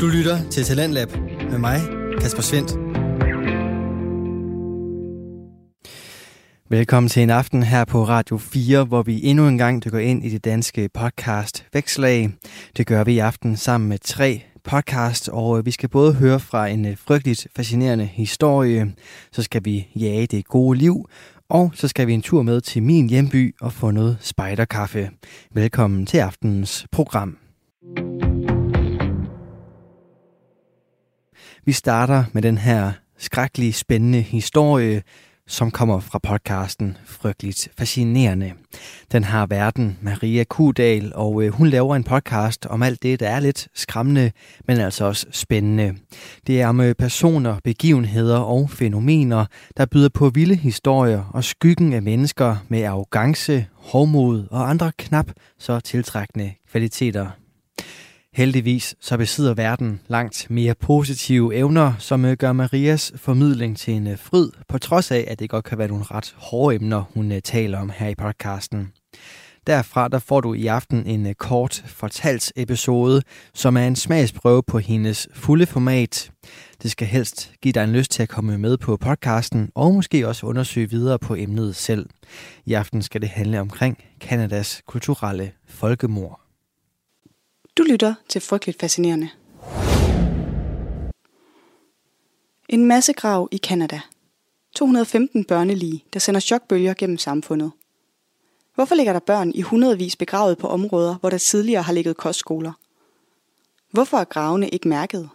Du lytter til Talentlab med mig, Kasper Svendt. Velkommen til en aften her på Radio 4, hvor vi endnu en gang dykker ind i det danske podcast Vækslag. Det gør vi i aften sammen med tre podcast, og vi skal både høre fra en øh, frygteligt fascinerende historie, så skal vi jage det gode liv, og så skal vi en tur med til min hjemby og få noget spejderkaffe. Velkommen til aftenens program. Vi starter med den her skrækkeligt spændende historie, som kommer fra podcasten Frygteligt Fascinerende. Den har verden Maria Kudal, og øh, hun laver en podcast om alt det, der er lidt skræmmende, men altså også spændende. Det er om øh, personer, begivenheder og fænomener, der byder på vilde historier og skyggen af mennesker med arrogance, hårdmod og andre knap så tiltrækkende kvaliteter. Heldigvis så besidder verden langt mere positive evner, som øh, gør Marias formidling til en øh, fryd, på trods af, at det godt kan være nogle ret hårde emner, hun øh, taler om her i podcasten. Derfra der får du i aften en kort fortalt episode, som er en smagsprøve på hendes fulde format. Det skal helst give dig en lyst til at komme med på podcasten, og måske også undersøge videre på emnet selv. I aften skal det handle omkring Kanadas kulturelle folkemord. Du lytter til Frygteligt Fascinerende. En masse grav i Kanada. 215 børnelige, der sender chokbølger gennem samfundet. Hvorfor ligger der børn i hundredvis begravet på områder, hvor der tidligere har ligget kostskoler? Hvorfor er gravene ikke mærket?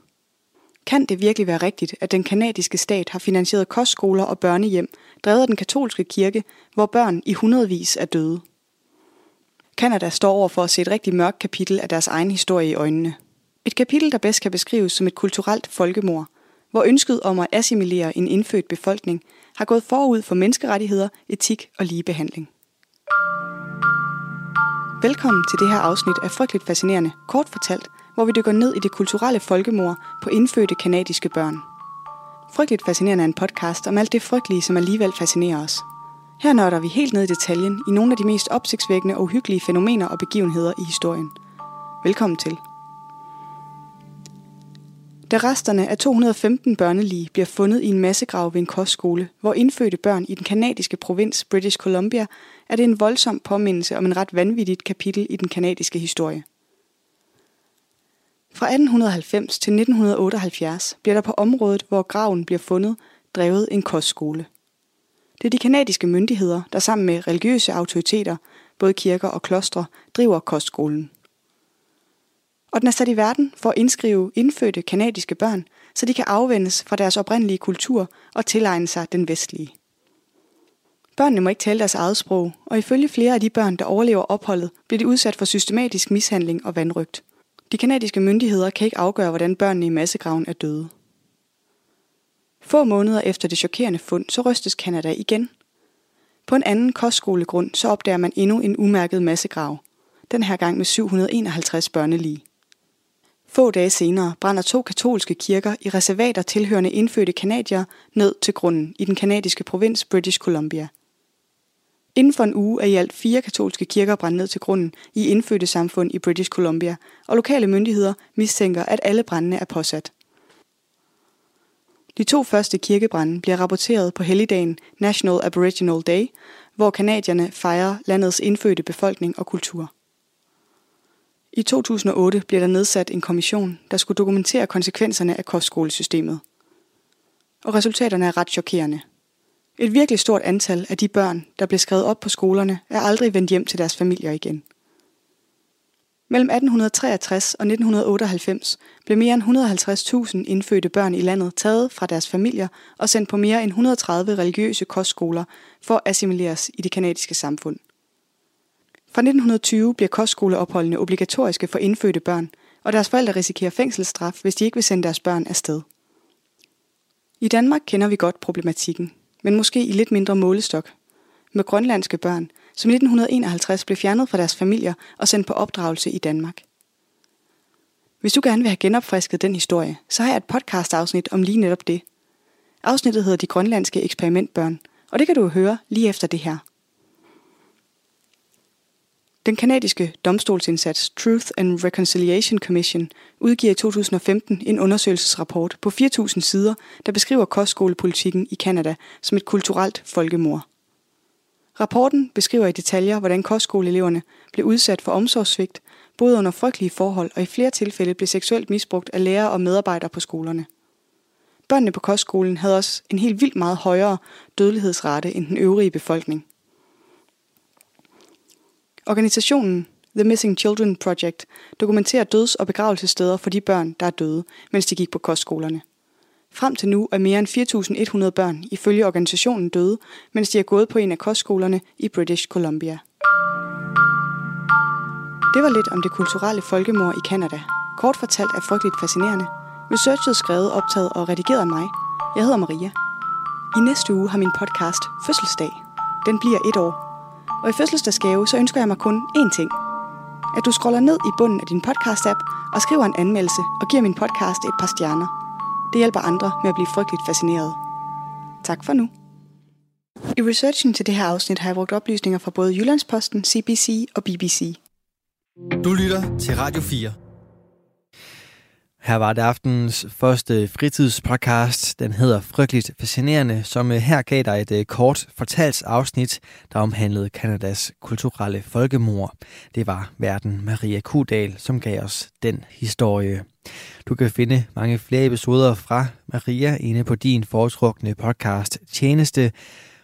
Kan det virkelig være rigtigt, at den kanadiske stat har finansieret kostskoler og børnehjem, drevet af den katolske kirke, hvor børn i hundredvis er døde? Kanada står over for at se et rigtig mørkt kapitel af deres egen historie i øjnene. Et kapitel, der bedst kan beskrives som et kulturelt folkemord, hvor ønsket om at assimilere en indfødt befolkning har gået forud for menneskerettigheder, etik og ligebehandling. Velkommen til det her afsnit af Frygteligt Fascinerende, kort fortalt, hvor vi dykker ned i det kulturelle folkemord på indfødte kanadiske børn. Frygteligt Fascinerende er en podcast om alt det frygtelige, som alligevel fascinerer os – her nørder vi helt ned i detaljen i nogle af de mest opsigtsvækkende og uhyggelige fænomener og begivenheder i historien. Velkommen til. Da resterne af 215 børnelige bliver fundet i en massegrav ved en kostskole, hvor indfødte børn i den kanadiske provins British Columbia, er det en voldsom påmindelse om en ret vanvittigt kapitel i den kanadiske historie. Fra 1890 til 1978 bliver der på området, hvor graven bliver fundet, drevet en kostskole – det er de kanadiske myndigheder, der sammen med religiøse autoriteter, både kirker og klostre, driver kostskolen. Og den er sat i verden for at indskrive indfødte kanadiske børn, så de kan afvendes fra deres oprindelige kultur og tilegne sig den vestlige. Børnene må ikke tale deres eget sprog, og ifølge flere af de børn, der overlever opholdet, bliver de udsat for systematisk mishandling og vandrygt. De kanadiske myndigheder kan ikke afgøre, hvordan børnene i massegraven er døde. Få måneder efter det chokerende fund, så rystes Kanada igen. På en anden kostskolegrund, så opdager man endnu en umærket massegrav. Den her gang med 751 børnelige. Få dage senere brænder to katolske kirker i reservater tilhørende indfødte kanadier ned til grunden i den kanadiske provins British Columbia. Inden for en uge er i alt fire katolske kirker brændt ned til grunden i indfødte samfund i British Columbia, og lokale myndigheder mistænker, at alle brændene er påsat. De to første kirkebrænde bliver rapporteret på helligdagen National Aboriginal Day, hvor kanadierne fejrer landets indfødte befolkning og kultur. I 2008 blev der nedsat en kommission, der skulle dokumentere konsekvenserne af kostskolesystemet. Og resultaterne er ret chokerende. Et virkelig stort antal af de børn, der blev skrevet op på skolerne, er aldrig vendt hjem til deres familier igen. Mellem 1863 og 1998 blev mere end 150.000 indfødte børn i landet taget fra deres familier og sendt på mere end 130 religiøse kostskoler for at assimileres i det kanadiske samfund. Fra 1920 bliver kostskoleopholdene obligatoriske for indfødte børn, og deres forældre risikerer fængselsstraf, hvis de ikke vil sende deres børn afsted. I Danmark kender vi godt problematikken, men måske i lidt mindre målestok. Med grønlandske børn, som i 1951 blev fjernet fra deres familier og sendt på opdragelse i Danmark. Hvis du gerne vil have genopfrisket den historie, så har jeg et podcast-afsnit om lige netop det. Afsnittet hedder De Grønlandske Eksperimentbørn, og det kan du høre lige efter det her. Den kanadiske domstolsindsats Truth and Reconciliation Commission udgiver i 2015 en undersøgelsesrapport på 4.000 sider, der beskriver kostskolepolitikken i Kanada som et kulturelt folkemord. Rapporten beskriver i detaljer, hvordan kostskoleeleverne blev udsat for omsorgssvigt, både under frygtelige forhold og i flere tilfælde blev seksuelt misbrugt af lærere og medarbejdere på skolerne. Børnene på kostskolen havde også en helt vildt meget højere dødelighedsrate end den øvrige befolkning. Organisationen The Missing Children Project dokumenterer døds- og begravelsessteder for de børn, der er døde, mens de gik på kostskolerne. Frem til nu er mere end 4.100 børn ifølge organisationen døde, mens de er gået på en af kostskolerne i British Columbia. Det var lidt om det kulturelle folkemord i Kanada. Kort fortalt er frygteligt fascinerende. Researchet skrevet, optaget og redigeret af mig. Jeg hedder Maria. I næste uge har min podcast fødselsdag. Den bliver et år. Og i fødselsdagsgave, så ønsker jeg mig kun én ting. At du scroller ned i bunden af din podcast-app og skriver en anmeldelse og giver min podcast et par stjerner. Det hjælper andre med at blive frygteligt fascineret. Tak for nu. I researchen til det her afsnit har jeg brugt oplysninger fra både Jyllandsposten, CBC og BBC. Du lytter til Radio 4. Her var det aftens første fritidspodcast. Den hedder Frygteligt Fascinerende, som øh, her gav dig et kort kort fortalsafsnit, der omhandlede Kanadas kulturelle folkemord. Det var verden Maria Kudal, som gav os den historie. Du kan finde mange flere episoder fra Maria inde på din foretrukne podcast Tjeneste,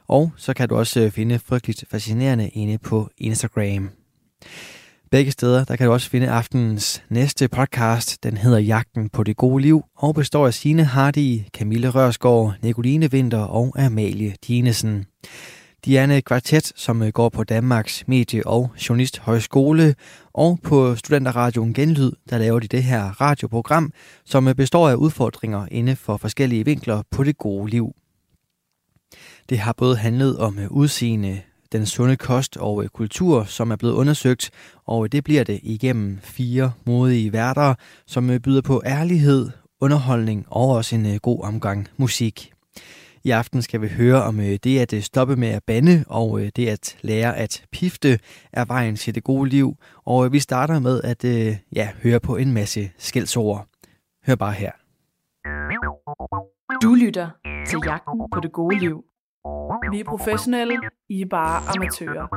og så kan du også øh, finde Frygteligt Fascinerende inde på Instagram. Begge steder, der kan du også finde aftenens næste podcast. Den hedder Jagten på det gode liv og består af Signe Hardy, Camille Rørsgaard, Nicoline Vinter og Amalie Dinesen. De er en kvartet, som øh, går på Danmarks Medie- og Journalisthøjskole, og på Studenterradioen Genlyd, der laver de det her radioprogram, som øh, består af udfordringer inde for forskellige vinkler på det gode liv. Det har både handlet om øh, udseende, den sunde kost og øh, kultur, som er blevet undersøgt, og øh, det bliver det igennem fire modige værter, som øh, byder på ærlighed, underholdning og også en god omgang musik. I aften skal vi høre om det at stoppe med at bande og det at lære at pifte er vejen til det gode liv. Og vi starter med at ja, høre på en masse skældsord. Hør bare her. Du lytter til Jagten på det gode liv vi er professionelle, I er bare amatører.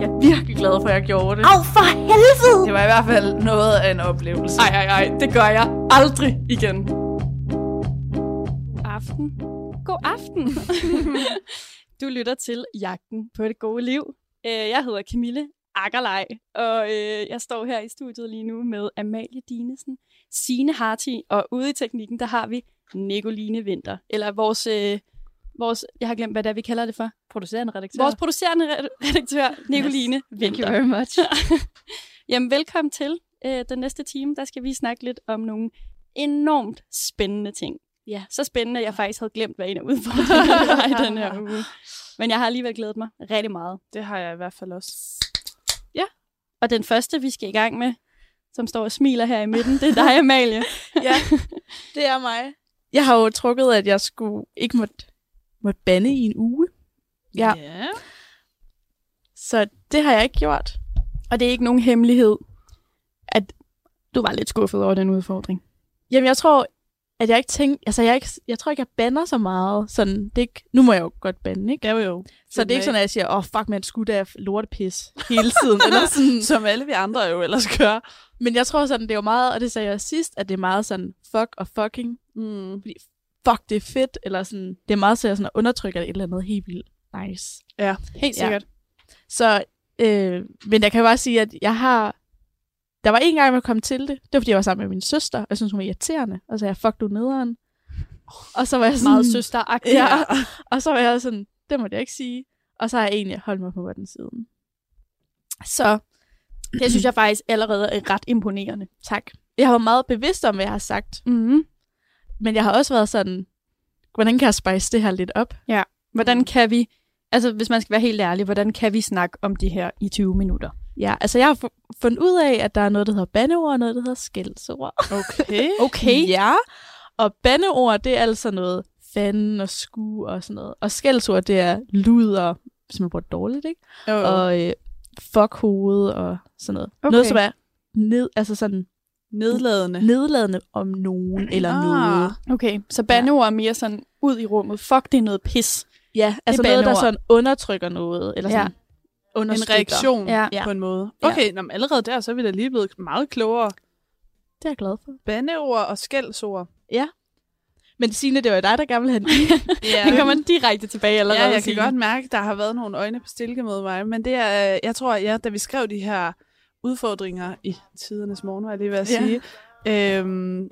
Jeg er virkelig glad for, at jeg gjorde det. Au, for helvede! Det var i hvert fald noget af en oplevelse. Ej, ej, ej, det gør jeg aldrig igen. Aften. God aften. du lytter til Jagten på det gode liv. Øh, jeg hedder Camille Akkerlej, og øh, jeg står her i studiet lige nu med Amalie Dinesen, Sine Harti, og ude i teknikken, der har vi Nicoline Vinter. Eller vores, øh, vores, jeg har glemt, hvad det er, vi kalder det for. Producerende redaktør. Vores producerende redaktør, Nicoline yes. Vinter. Thank you very much. Jamen, velkommen til. Øh, den næste time, der skal vi snakke lidt om nogle enormt spændende ting. Ja, så spændende, at jeg faktisk havde glemt, hvad en af udfordringerne var i den her uge. Men jeg har alligevel glædet mig rigtig meget. Det har jeg i hvert fald også. Ja, og den første, vi skal i gang med, som står og smiler her i midten, det er dig, Amalie. ja, det er mig. Jeg har jo trukket, at jeg skulle ikke måtte, måtte bande i en uge. Ja. Yeah. Så det har jeg ikke gjort. Og det er ikke nogen hemmelighed, at du var lidt skuffet over den udfordring. Jamen, jeg tror, at jeg ikke tænkte, altså jeg, ikke, jeg tror ikke, jeg bander så meget. Sådan, det ikke, nu må jeg jo godt bande, ikke? Ja, jo. Så det er ikke sådan, at jeg siger, åh, oh, fuck, man skulle da lortepis hele tiden. eller sådan. Som alle vi andre jo ellers gør. Men jeg tror sådan, det er jo meget, og det sagde jeg sidst, at det er meget sådan, fuck og fucking. Mm. Fordi, fuck, det er fedt, eller sådan, det er meget så jeg sådan undertrykker et eller andet helt vildt nice. Ja, helt sikkert. Ja. Så, øh, men jeg kan bare sige, at jeg har der var en gang, jeg kom til det. Det var, fordi jeg var sammen med min søster, og jeg synes, hun var irriterende. Og så jeg, fuck, du nederen. Og så var jeg sådan... Meget søsteragtig. Ja, og så var jeg sådan, det må jeg ikke sige. Og så har jeg egentlig holdt mig på den siden. Så det synes jeg faktisk allerede er ret imponerende. Tak. Jeg har været meget bevidst om, hvad jeg har sagt. Mm-hmm. Men jeg har også været sådan, hvordan kan jeg spice det her lidt op? Ja, hvordan kan vi, altså hvis man skal være helt ærlig, hvordan kan vi snakke om det her i 20 minutter? Ja, altså jeg har fundet ud af, at der er noget, der hedder bandeord, og noget, der hedder skældsord. Okay. okay. Ja, og bandeord, det er altså noget fanden og sku og sådan noget. Og skældsord, det er luder, hvis man bruger dårligt, ikke? Jo. Og øh, fuck hoved og sådan noget. Okay. Noget, som er ned, altså sådan Nedladende. nedladende om nogen eller Ah. noget. Okay, så bandeord er mere sådan ud i rummet. Fuck, det er noget pis. Ja, altså noget, der sådan undertrykker noget, eller Ja. sådan En reaktion Ja. Ja. på en måde. Ja. Okay, nå, men allerede der, så er vi da lige blevet meget klogere. Det er jeg glad for. Bandeord og skældsord. Men Signe, det var dig, der gerne ville have den. Ja, Det kommer direkte tilbage allerede. ja, jeg kan godt mærke, der har været nogle øjne på stilke mod mig. Men det er, øh, jeg tror, ja, da vi skrev de her udfordringer i tidernes morgen, var jeg lige ved at Ja. sige, øhm,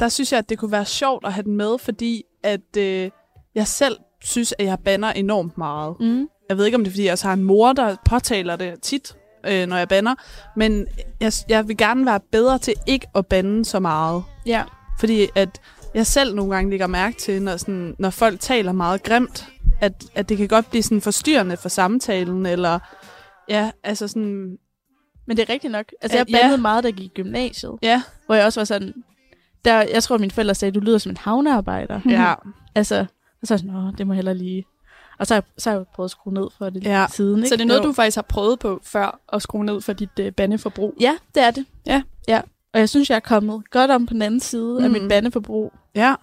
der synes jeg, at det kunne være sjovt at have den med, fordi at øh, jeg selv synes, at jeg banner enormt meget. Mm. Jeg ved ikke, om det er, fordi jeg også har en mor, der påtaler det tit, øh, når jeg banner. Men jeg, jeg vil gerne være bedre til ikke at bande så meget. Ja. Fordi at jeg selv nogle gange lægger mærke til, når, sådan, når folk taler meget grimt, at, at det kan godt blive sådan forstyrrende for samtalen, eller ja, altså sådan, Men det er rigtigt nok. Altså, Ja, jeg bandede meget, da jeg gik i gymnasiet. ja, Hvor jeg også var sådan... Der, jeg tror, at mine forældre sagde, at du lyder som en havnearbejder. ja, Altså, og så sådan, Åh, det må heller lige... Og så har, jeg, så har jeg prøvet at skrue ned for det Ja. siden, ikke? Så det er noget, du faktisk har prøvet på før at skrue ned for dit øh, bandeforbrug? Ja, det er det. Ja. ja. Og jeg synes, jeg er kommet godt om på den anden side mm. af mit bandeforbrug. ja.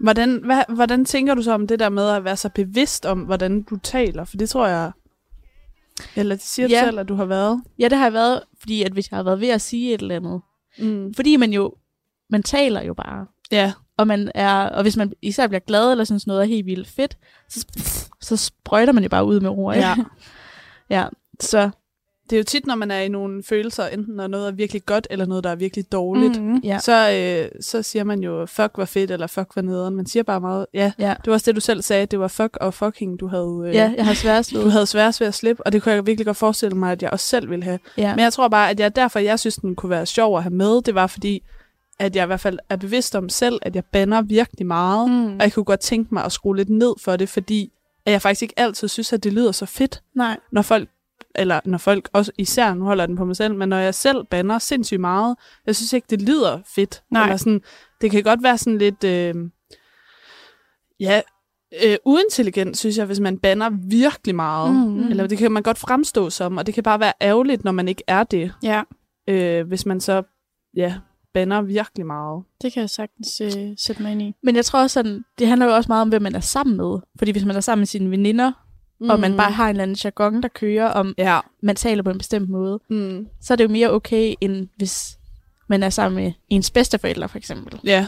Hvordan, hvad, hvordan tænker du så om det der med at være så bevidst om, hvordan du taler? For det tror jeg, eller det siger Ja. du selv, at du har været. Ja, det har jeg været, fordi at hvis jeg har været ved at sige et eller andet. Mm. Fordi man jo... Man taler jo bare. Ja, Og, man er, og hvis man især bliver glad, eller synes noget er helt vildt fedt, så, så sprøjter man jo bare ud med ord. ja. ja. Så Det er jo tit, når man er i nogle følelser, enten når noget er virkelig godt, eller noget, der er virkelig dårligt. Mm. ja. så, øh, så siger man jo, fuck var fedt, eller fuck var nederen. Man siger bare meget, ja, Ja. det var også det, du selv sagde, det var fuck og fucking, du havde, øh, ja, jeg har sværest du ved. havde svært ved at slippe, og det kunne jeg virkelig godt forestille mig, at jeg også selv ville have. Ja. Men jeg tror bare, at jeg derfor, jeg synes, den kunne være sjov at have med, det var fordi, at jeg i hvert fald er bevidst om selv, at jeg banner virkelig meget, mm. Og jeg kunne godt tænke mig at skrue lidt ned for det, fordi at jeg faktisk ikke altid synes, at det lyder så fedt, Nej. når folk, eller når folk, også især, nu holder den på mig selv, men når jeg selv banner sindssygt meget, jeg synes ikke, det lyder fedt. Nej. Eller sådan, det kan godt være sådan lidt, øh, ja, øh, uintelligent, synes jeg, hvis man banner virkelig meget. Mm. Mm. Eller det kan man godt fremstå som, og det kan bare være ærgerligt, når man ikke er det, Ja, øh, hvis man så, ja, banner virkelig meget. det kan jeg sagtens øh, sætte mig ind i. Men jeg tror også sådan, det handler jo også meget om, hvem man er sammen med. Fordi hvis man er sammen med sine veninder, mm. og man bare har en eller anden jargon, der kører, om Ja. man taler på en bestemt måde, Mm. så er det jo mere okay, end hvis man er sammen med ens bedsteforældre, for eksempel. Ja.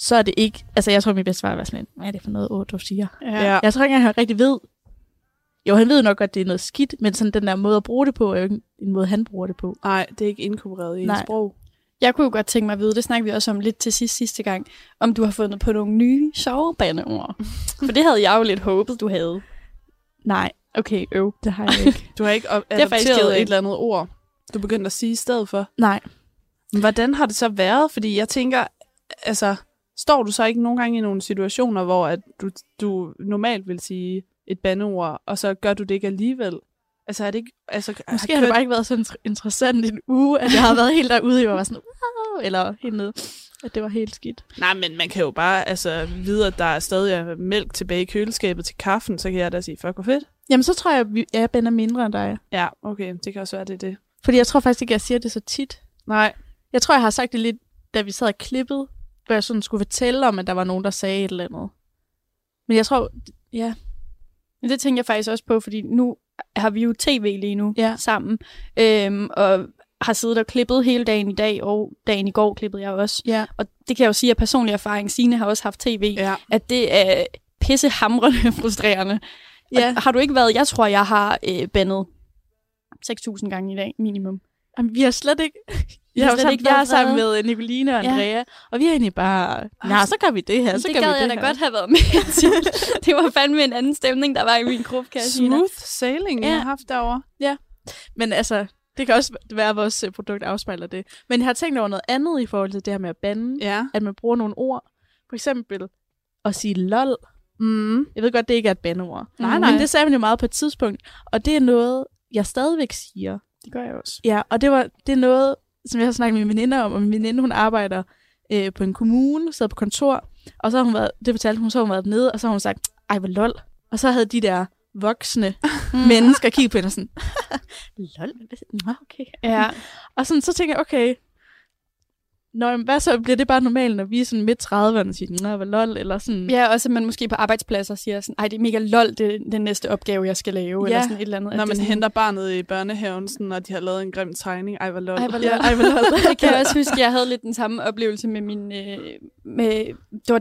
Så er det ikke... Altså, jeg tror, min bedstefar var sådan lidt, hvad er det for noget, åh, du siger? Ja. ja. Jeg tror ikke han rigtig ved... Jo, han ved nok godt, det er noget skidt, men sådan den der måde at bruge det på, er jo ikke en måde, han bruger det på. Nej, det er ikke inkorporeret i Nej. en sprog. Jeg kunne jo godt tænke mig at vide, det snakkede vi også om lidt til sidst sidste gang, om du har fundet på nogle nye sjove bandeord. For det havde jeg jo lidt håbet, du havde. Nej, Okay, øv. det har jeg ikke. Du har ikke er adopteret et eller andet ord, du begyndte at sige i stedet for. Nej. Men Hvordan har det så været? Fordi jeg tænker, altså, står du så ikke nogle gange i nogle situationer, hvor at du, du normalt vil sige et bandeord, og så gør du det ikke alligevel? Altså er det ikke... Altså, Måske har det bare ikke været så inter- interessant i en uge, at jeg har været helt derude, og var sådan, wow, eller helt nede, at det var helt skidt. Nej, men man kan jo bare altså, vide, at der er stadig er mælk tilbage i køleskabet til kaffen, så kan jeg da sige, fuck hvor fedt. Jamen, så tror jeg, at vi- jeg bænder mindre end dig. Ja, okay, det kan også være, det er det. Fordi jeg tror faktisk ikke, jeg siger det så tit. Nej, Jeg tror, jeg har sagt det lidt, da vi sad og klippede, hvor jeg sådan skulle fortælle om, at der var nogen, der sagde et eller andet. Men jeg tror, ja, Men det tænker jeg faktisk også på, fordi nu har vi jo tv lige nu Ja. sammen, øhm, og har siddet og klippet hele dagen i dag, og dagen i går klippede jeg også. ja, Og det kan jeg jo sige af personlig erfaring, Signe har også haft tv, ja. at det er pissehamrende frustrerende. ja. Og har du ikke været, jeg tror, jeg har øh, bandet 6.000 gange i dag, minimum. Jamen, vi har slet ikke... Jeg, har slet sammen, ikke jeg er sammen med Nicoline og Ja. Andrea, og vi har egentlig bare... Ja, så gør vi det her, så det gør gad vi jeg det da her. godt have været med til. det var fandme en anden stemning, der var i min gruppe, kan jeg. Smooth sailing, ja. Ja. jeg har haft derovre. Men altså, det kan også være, at vores øh, produkt afspejler det. Men jeg har tænkt over noget andet i forhold til det her med at bande. Ja. At man bruger nogle ord. For eksempel at sige lol. Mm. Jeg ved godt, det ikke er et bandeord. Nej, nej. Men det sagde man jo meget på et tidspunkt. Og det er noget, jeg stadigvæk siger. Det gør jeg også. Ja, og det, var, det er noget, som jeg har snakket med min veninder om. Og min veninde, hun arbejder øh, på en kommune, sidder på kontor. Og så har hun været, det fortalte hun, så har hun været nede, og så har hun sagt, ej, hvor lol. Og så havde de der voksne mennesker kigget på hende og sådan, lol, nå, okay. Ja. Og sådan, så tænker jeg, okay, Nå, men hvad så? Bliver det bare normalt, når vi er sådan midt 30'erne og siger, nå, hvad lol, eller sådan. Ja, også at man måske på arbejdspladser siger sådan, ej, det er mega lol, det er den næste opgave, jeg skal lave, Ja. eller sådan et eller andet. Når man sådan, henter barnet i børnehaven, sådan, og de har lavet en grim tegning. Ej, hvor lol. Ej, Ja, lol. ej, hvor lol. det kan jeg også huske, jeg havde lidt den samme oplevelse med min... Øh, med, det var,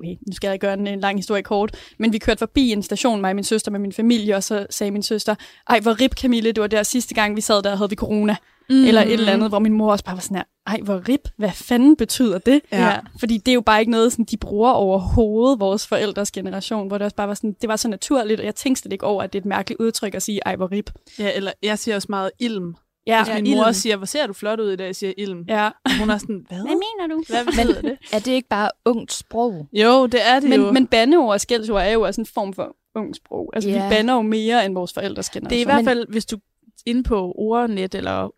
okay, nu skal jeg gøre en, en lang historie kort, men vi kørte forbi en station, mig og min søster med min familie, og så sagde min søster, ej, hvor rip Camille, det var der sidste gang, vi sad der, havde vi corona, mm. eller et eller andet, hvor min mor også bare var sådan her, ej, hvor rip, hvad fanden betyder det? Ja. Fordi det er jo bare ikke noget, sådan, de bruger overhovedet, vores forældres generation, hvor det også bare var sådan, det var så naturligt, og jeg tænkte slet ikke over, at det er et mærkeligt udtryk at sige, ej, hvor rip. Ja, eller jeg siger også meget ilm. Ja, Hvis min mor siger, hvor ser du flot ud i dag, jeg siger ilm. ja. Hun er sådan, hvad? mener du? Hvad betyder det? Er det ikke bare ungt sprog? Jo, det er det jo. Men, men bandeord og skældsord er jo også en form for ung sprog. Altså, Ja. vi banner jo mere end vores forældres generation. Det er i hvert fald, hvis du inde på ordnet eller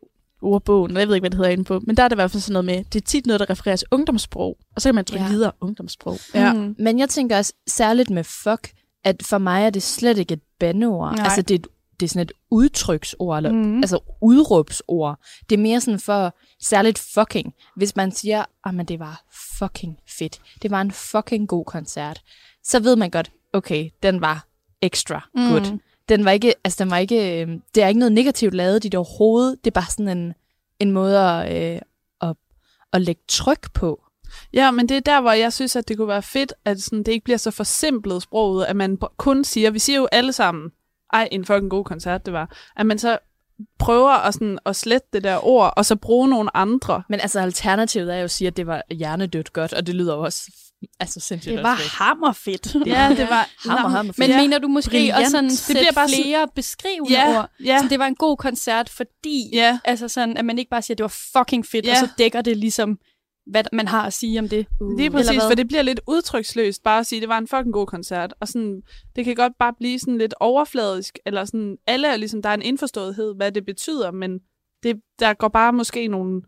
ordbogen, jeg ved ikke, hvad det hedder inde på, men der er det i hvert fald sådan noget med, det er tit noget, der refererer til ungdomssprog, og så kan man trykke Ja. videre ungdomssprog. Ja. Mm. Men jeg tænker også særligt med fuck, at for mig er det slet ikke et bandeord. Nej. Altså, det er, et, det er sådan et udtryksord, eller Mm. altså udråbsord. Det er mere sådan for særligt fucking. Hvis man siger, at men det var fucking fedt. Det var en fucking god koncert. Så ved man godt, okay, den var extra good. Den var ikke, altså den var ikke, øh, det er ikke noget negativt lavet i det overhovedet. Det er bare sådan en, en måde at, øh, at, at lægge tryk på. Ja, men det er der, hvor jeg synes, at det kunne være fedt, at sådan, det ikke bliver så forsimplet sproget, at man kun siger, vi siger jo alle sammen, ej, en fucking god koncert det var, at man så prøver at, sådan, at slette det der ord, og så bruge nogle andre. Men altså alternativet er jo at sige, at det var hjernedødt godt, og det lyder jo også altså sindssygt Det var også hammerfedt. Ja, det var... Hammer, hammer, Men mener du måske Brilliant. også sådan Det bliver bare flere sådan- beskrivende Ja, ord? ja. Så det var en god koncert, fordi Ja. altså sådan, at man ikke bare siger, at det var fucking fedt, Ja. og så dækker det ligesom, hvad man har at sige om det. Lige præcis, for det bliver lidt udtryksløst bare at sige, at det var en fucking god koncert. Og sådan, det kan godt bare blive sådan lidt overfladisk, eller sådan, alle er ligesom, der er en indforståethed, hvad det betyder, men det, der går bare måske nogle,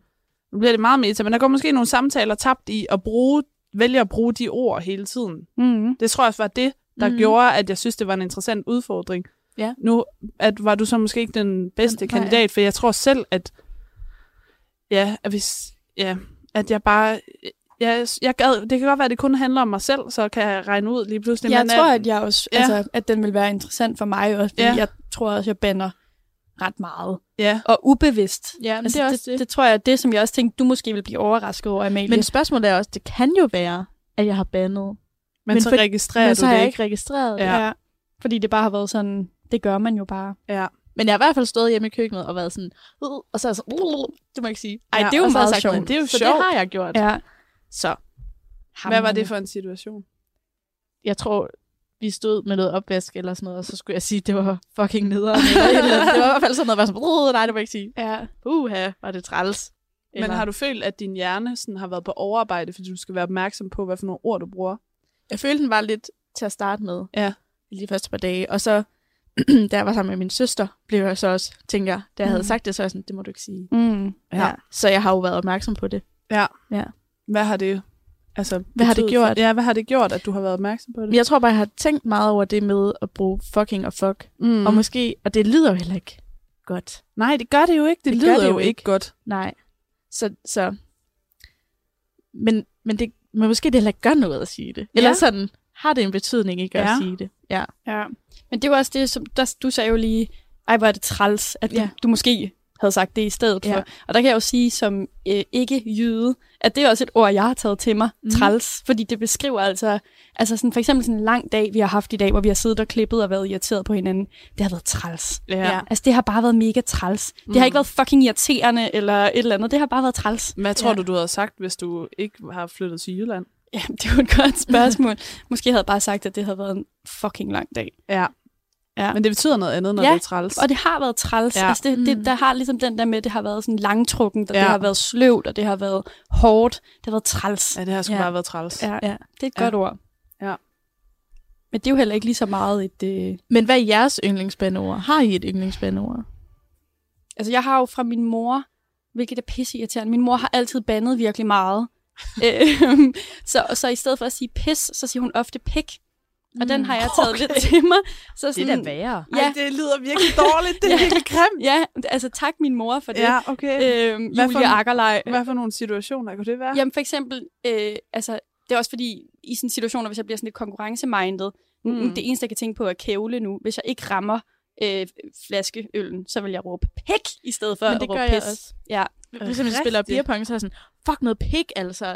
nu bliver det meget meta, men der går måske nogle samtaler tabt i at bruge, vælge at bruge de ord hele tiden. Mm. Det tror jeg var det, der mm. gjorde, at jeg synes, det var en interessant udfordring. Ja. Nu at var du så måske ikke den bedste Nej. kandidat, for jeg tror selv, at, ja, at, hvis, ja, at jeg bare... Jeg, jeg gad, det kan godt være, at det kun handler om mig selv, så kan jeg regne ud lige pludselig. Jeg men tror, at, at jeg også, Ja. altså, at den vil være interessant for mig også, fordi Ja. jeg tror også, jeg banner ret meget. Ja, Og ubevidst. Ja, men Altså, det er også det, det. det, tror jeg er det, som jeg også tænkte, du måske vil blive overrasket over, Amalie. Men spørgsmålet er også, det kan jo være, at jeg har bandet, men, Men så for- registrerer men du så har det jeg ikke. registreret det. Ja. ja. Fordi det bare har været sådan, det gør man jo bare. Ja. Men jeg har i hvert fald stået hjemme i køkkenet og været sådan, "Uh," og så er jeg sådan, "Uh," det må jeg ikke sige. Ej, Ja, det er jo meget sjovt. Det er jo så sjovt. det har jeg gjort. Ja. Så Hvad var det for en situation? jeg tror, vi stod med noget opvask eller sådan noget, og så skulle jeg sige, at det var fucking nederen. eller eller det var i hvert fald sådan noget, var sådan, "Uh, nej, det må jeg ikke sige. Ja. Uha, var det træls. Men har du følt, at din hjerne sådan har været på overarbejde, fordi du skal være opmærksom på, hvad for nogle ord du bruger? Jeg følte, den var lidt til at starte med. Ja. I de første par dage. Og så, da jeg var sammen med min søster, blev jeg så også, tænker jeg, da jeg havde Mm. sagt det, så jeg sådan, det må du ikke sige. Mm. Ja. Så jeg har jo været opmærksom på det. Hvad har det altså, Hvad har det gjort? Ja, hvad har det gjort, at du har været opmærksom på det? Jeg tror bare, jeg har tænkt meget over det med at bruge fucking og fuck. Mm. Og måske, og det lyder jo heller ikke godt. Nej, det gør det jo ikke. Det, Det lyder det jo ikke ikke. godt. Nej. Så, så men, men, det, men måske det heller ikke gør noget at sige det. Eller Ja. sådan, har det en betydning ikke Ja. at sige det? Ja. Ja. Men det var også det, som der, du sagde jo lige, ej, hvor er det træls, at du, Ja. du måske havde sagt det i stedet Ja. for. Og der kan jeg jo sige som øh, ikke-jyde, at det er også et ord, jeg har taget til mig, Mhm. mm. træls, fordi det beskriver altså, altså sådan, for eksempel sådan en lang dag, vi har haft i dag, hvor vi har siddet og klippet og været irriteret på hinanden. Det har været træls. Ja. Ja. Altså, det har bare været mega træls. Mm. Det har ikke været fucking irriterende eller et eller andet. Det har bare været træls. Hvad tror Ja. du, du havde sagt, hvis du ikke har flyttet til Jylland? Ja, det er jo et godt spørgsmål. Måske havde jeg bare sagt, at det havde været en fucking lang dag. Ja. Ja. Men det betyder noget andet, når Ja, det er træls. Og det har været træls. Ja. Altså det, det, Mm. der har ligesom den der med, at det har været sådan langtrukken, og Ja. det har været sløvt, og det har været hårdt. Det har været træls. Ja, det har sgu Ja. bare været træls. Ja. Ja. Det er et Ja. godt ord. Ja. Men det er jo heller ikke lige så meget et... Øh... Men hvad er jeres yndlingsbandeord? Har I et yndlingsbandeord? Altså, jeg har jo fra min mor, hvilket er pisse irriterende. Min mor har altid bandet virkelig meget. Øhm, så, så i stedet for at sige pis, så siger hun ofte pik. Og den Mm. har jeg taget okay. lidt til mig. Så Det sådan, er da værre. Ja. Ej, det lyder virkelig dårligt. Det er Ja. virkelig grimt. Ja, altså tak min mor for det. Ja, okay. Øhm, Hvad for Julia en- Akkerlej. Hvad for nogle situationer kunne det være? Jamen for eksempel, øh, altså, det er også fordi, i sådan situationer, hvis jeg bliver sådan lidt konkurrencemindet, Mm. det eneste, jeg kan tænke på er kævle nu. Hvis jeg ikke rammer øh, flaskeøllen, så vil jeg råbe pik, i stedet for Men at det råbe gør pis. jeg også. Ja. Hvis jeg spiller beerpong, så er jeg sådan, fuck noget pik, altså.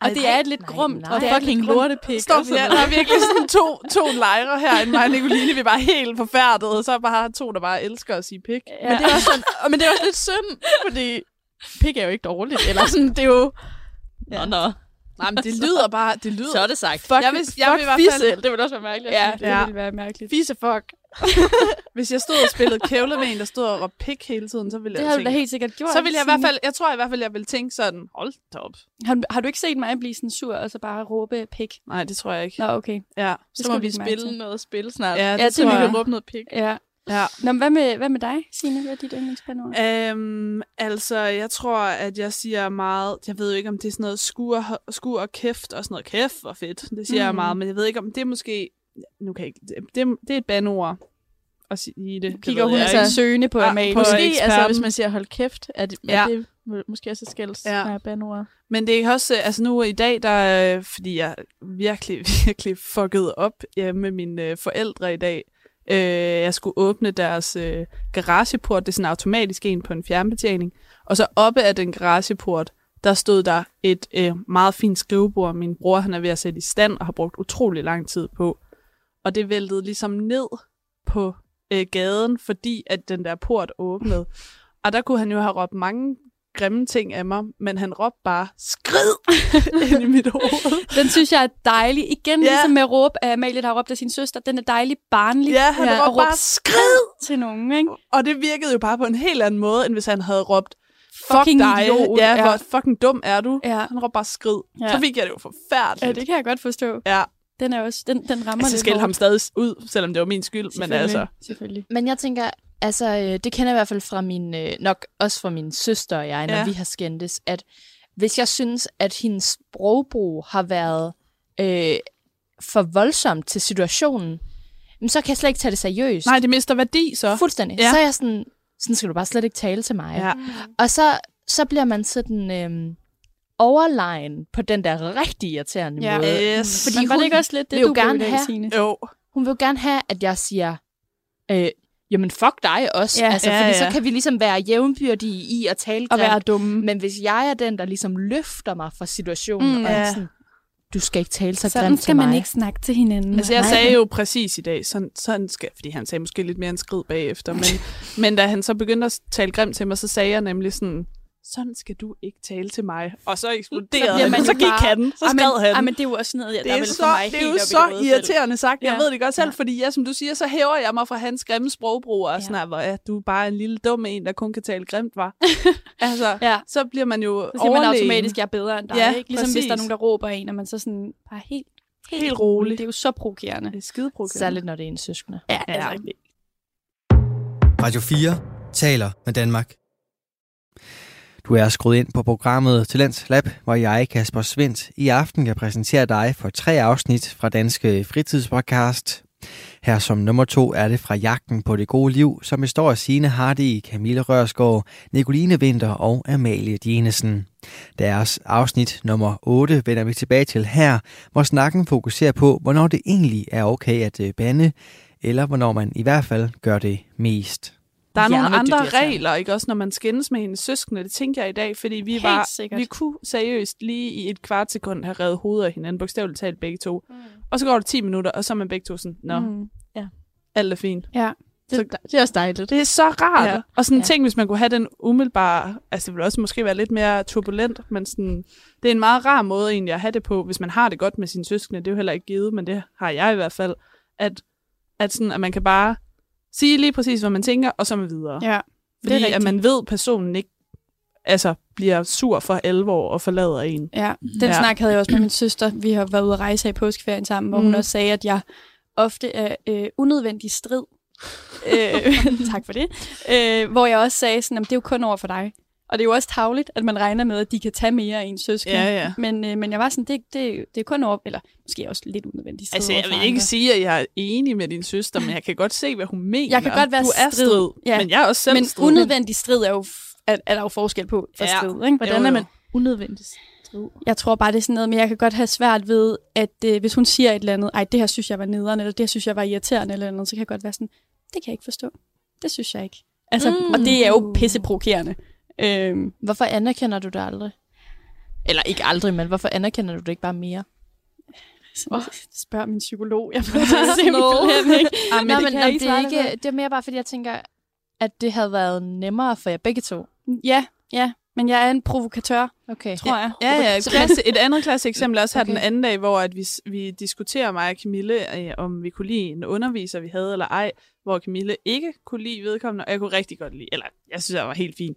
Og det er et lidt nej, grumt. nej. Og fucking lortepik. Sådan her, noget. der er virkelig sådan to, to lejre her, en mig og Nicoline, vi bare helt forfærdede, og så er bare to, der bare elsker at sige pik. Ja. Men det er også sådan, og- men det er også lidt synd, fordi pik er jo ikke dårligt. Eller sådan, det er jo... Nå, nå. Nej, men det lyder bare, det lyder... Så er det sagt. Fuck, Jeg vil- jeg vil i hvert fuck fald- fisse. Det ville også være mærkeligt. Ja, det Ja. ville være mærkeligt. Fisse fuck. Hvis jeg stod og spillede kævle med en, der stod og råbte pik hele tiden, så ville Det jeg har du da tænke, helt sikkert gjort. så ville jeg i hvert fald, jeg tror i hvert fald, jeg ville tænke sådan, hold da op. Har, har du ikke set mig blive sådan sur, og så bare råbe pik? Nej, det tror jeg ikke. Nå, okay. Ja, Så skal må vi vi spille til. noget spil snart. ja, det, Ja, det Så tror vi jeg. kan råbe noget pik. Ja. Ja. Nå, men hvad med, hvad med dig, Signe? Hvad er dit yndlingsbandord? Øhm, altså, jeg tror, at jeg siger meget, jeg ved jo ikke, om det er sådan noget skur, skur og kæft og sådan noget. Kæft og fedt, det siger mm. jeg meget, men jeg ved ikke, om det er måske, nu kan jeg ikke, det, det, er et bandord at sige det. Kigger det hun altså søgende på Ah, på Måske, eksperten. altså, hvis man siger hold kæft, er det, Ja. er det må- måske også skælds Ja. ja. bandord. Men det er også, altså nu i dag, der, fordi jeg virkelig, virkelig fuckede op ja, med mine øh, forældre i dag. Øh, jeg skulle åbne deres øh, garageport, det er sådan automatisk en på en fjernbetjening. Og så oppe af den garageport, der stod der et øh, meget fint skrivebord, min bror han er ved at sætte i stand og har brugt utrolig lang tid på. Og det væltede ligesom ned på øh, gaden, fordi at den der port åbnede. Og der kunne han jo have råbt mange grimme ting af mig, men han råbte bare, skrid, ind i mit hoved. Den synes jeg er dejlig. Igen, Ja. ligesom med råb af Amalie, der har råbt af sin søster. Den er dejlig barnlig. Ja, han ja, råbte bare, skrid! til nogen, ikke? Og det virkede jo bare på en helt anden måde, end hvis han havde råbt, Fucking fuck dig. idiot. Ja, Ja. hvor fucking dum er du? Ja. Han råbte bare skrid. Ja. Så fik jeg det jo forfærdeligt. ja, det kan jeg godt forstå. Ja, Den er også, den, den rammer altså, lidt skældte ham stadig ud, selvom det var min skyld. Men Selvfølgelig. altså, Selvfølgelig. Men jeg tænker, altså, øh, det kender jeg i hvert fald fra min, øh, nok også fra min søster og jeg, når Ja. vi har skændtes, at hvis jeg synes, at hendes sprogbrug har været øh, for voldsomt til situationen, jamen, så kan jeg slet ikke tage det seriøst. nej, det mister værdi så. Fuldstændig. Ja. Så er jeg sådan, sådan skal du bare slet ikke tale til mig. Ja. Og så, så bliver man sådan øhm, overlegen på den der rigtig irriterende Ja. måde. Yes. Fordi Men var det ikke også lidt det, vil du gerne have- Signe? Jo. Hun vil jo gerne have, at jeg siger, øh, jamen fuck dig også. Ja, altså, ja, fordi ja. så kan vi ligesom være jævnbyrdige i at tale Og være dumme. Men hvis jeg er den, der ligesom løfter mig fra situationen, Mm, og er ja. sådan, du skal ikke tale så Sådan grimt skal til man mig. ikke snakke til hinanden. Altså, jeg Nej. sagde jo præcis i dag, sådan, sådan skal, fordi han sagde måske lidt mere en skrid bagefter, men, men da han så begyndte at tale grimt til mig, så sagde jeg nemlig sådan, sådan skal du ikke tale til mig. Og så eksploderede han, man så gik bare- han, så Ej, men, skred han. ej, men det er jo også noget, jeg, det der er, så, for mig det er helt jo så irriterende sagt. Jeg Ja. ved det godt selv, Ja. fordi ja, som du siger, så hæver jeg mig fra hans grimme sprogbrug, og Ja. sådan hvor ja, du er bare en lille dum en, der kun kan tale grimt, var. altså, Ja. så bliver man jo Så siger man automatisk, jeg er bedre end dig. Ja, ikke? Ligesom hvis der er præcis. nogen, der råber en, og man så sådan bare helt, helt, Helt rolig. Det er jo så provokerende. Det er skideprovokerende. Særligt, når det er en søskende. Ja, Ja. altså. Radio 4 taler med Danmark. Du er skruet ind på programmet Talents Lab, hvor jeg, Kasper Svendt, i aften kan præsentere dig for tre afsnit fra Danske Fritidspodcast. Her som nummer to er det fra Jagten på det gode liv, som består af Signe Hardy, Camille Rørsgaard, Nicoline Vinter og Amalie Dinesen. Deres afsnit nummer 8 vender vi tilbage til her, hvor snakken fokuserer på, hvornår det egentlig er okay at øh, bande, eller hvornår man i hvert fald gør det mest. Der er nogle andre regler, ikke også, når man skændes med hendes søskende. Det tænker jeg i dag, fordi vi Helt var, sikkert. vi kunne seriøst lige i et kvart sekund have revet hovedet af hinanden, bogstaveligt talt begge to. Mm. Og så går det 10 minutter, og så er man begge to sådan, nå, mm. Mm. alt er fint. Ja. Det, det er også dejligt. Det er så rart. Ja. Ja. Og sådan en Ja. ting, hvis man kunne have den umiddelbare, altså det ville også måske være lidt mere turbulent, men sådan, det er en meget rar måde egentlig at have det på, hvis man har det godt med sine søskende. Det er jo heller ikke givet, men det har jeg i hvert fald, at, at, sådan, at man kan bare sige lige præcis, hvad man tænker, og så er man videre. Ja, Fordi at rigtigt. man ved, at personen ikke altså, bliver sur for alvor og forlader en. Ja, den Ja. snak havde jeg også med min søster. Vi har været ude at rejse i påskeferien sammen, hvor mm. hun også sagde, at jeg ofte er øh, unødvendig strid. øh, tak for det. Øh, hvor jeg også sagde sådan, at det er jo kun over for dig. Og det er jo også tavligt, at man regner med, at de kan tage mere af en søskende. Ja, ja. Men, øh, men jeg var sådan, det, det, det er kun over, eller måske også lidt unødvendigt. Altså, jeg vil ikke sige, at jeg er enig med din søster, men jeg kan godt se, hvad hun mener. Jeg kan godt være Du er strid. strid, Ja. men jeg er også selv Men strid. unødvendig strid er jo, er, er der jo forskel på for Ja. strid. Ikke? Hvordan Jo, er jo. man unødvendigt strid? Jeg tror bare, det er sådan noget, men jeg kan godt have svært ved, at øh, hvis hun siger et eller andet, ej, det her synes jeg var nederen, eller det her synes jeg var irriterende, eller noget, så kan jeg godt være sådan, det kan jeg ikke forstå. Det synes jeg ikke. Altså, mm. Og det er jo pisseprovokerende. Øhm, Hvorfor anerkender du det aldrig? Eller ikke aldrig, men hvorfor anerkender du det ikke bare mere? oh. Spørg min psykolog. Jeg ved det simpelthen ikke. Ah, Men Nå, det men kan ikke det, er ikke, det er mere bare, fordi jeg tænker, at det havde været nemmere for jer begge to. Ja, ja. Men jeg er en provokatør, Okay. tror jeg. Ja, ja. Klasse, et andet klasse eksempel er også her Okay. den anden dag, hvor at vi, vi diskuterer mig og Camille, øh, om vi kunne lide en underviser, vi havde eller ej, hvor Camille ikke kunne lide vedkommende, og jeg kunne rigtig godt lide, eller jeg synes, jeg var helt fin.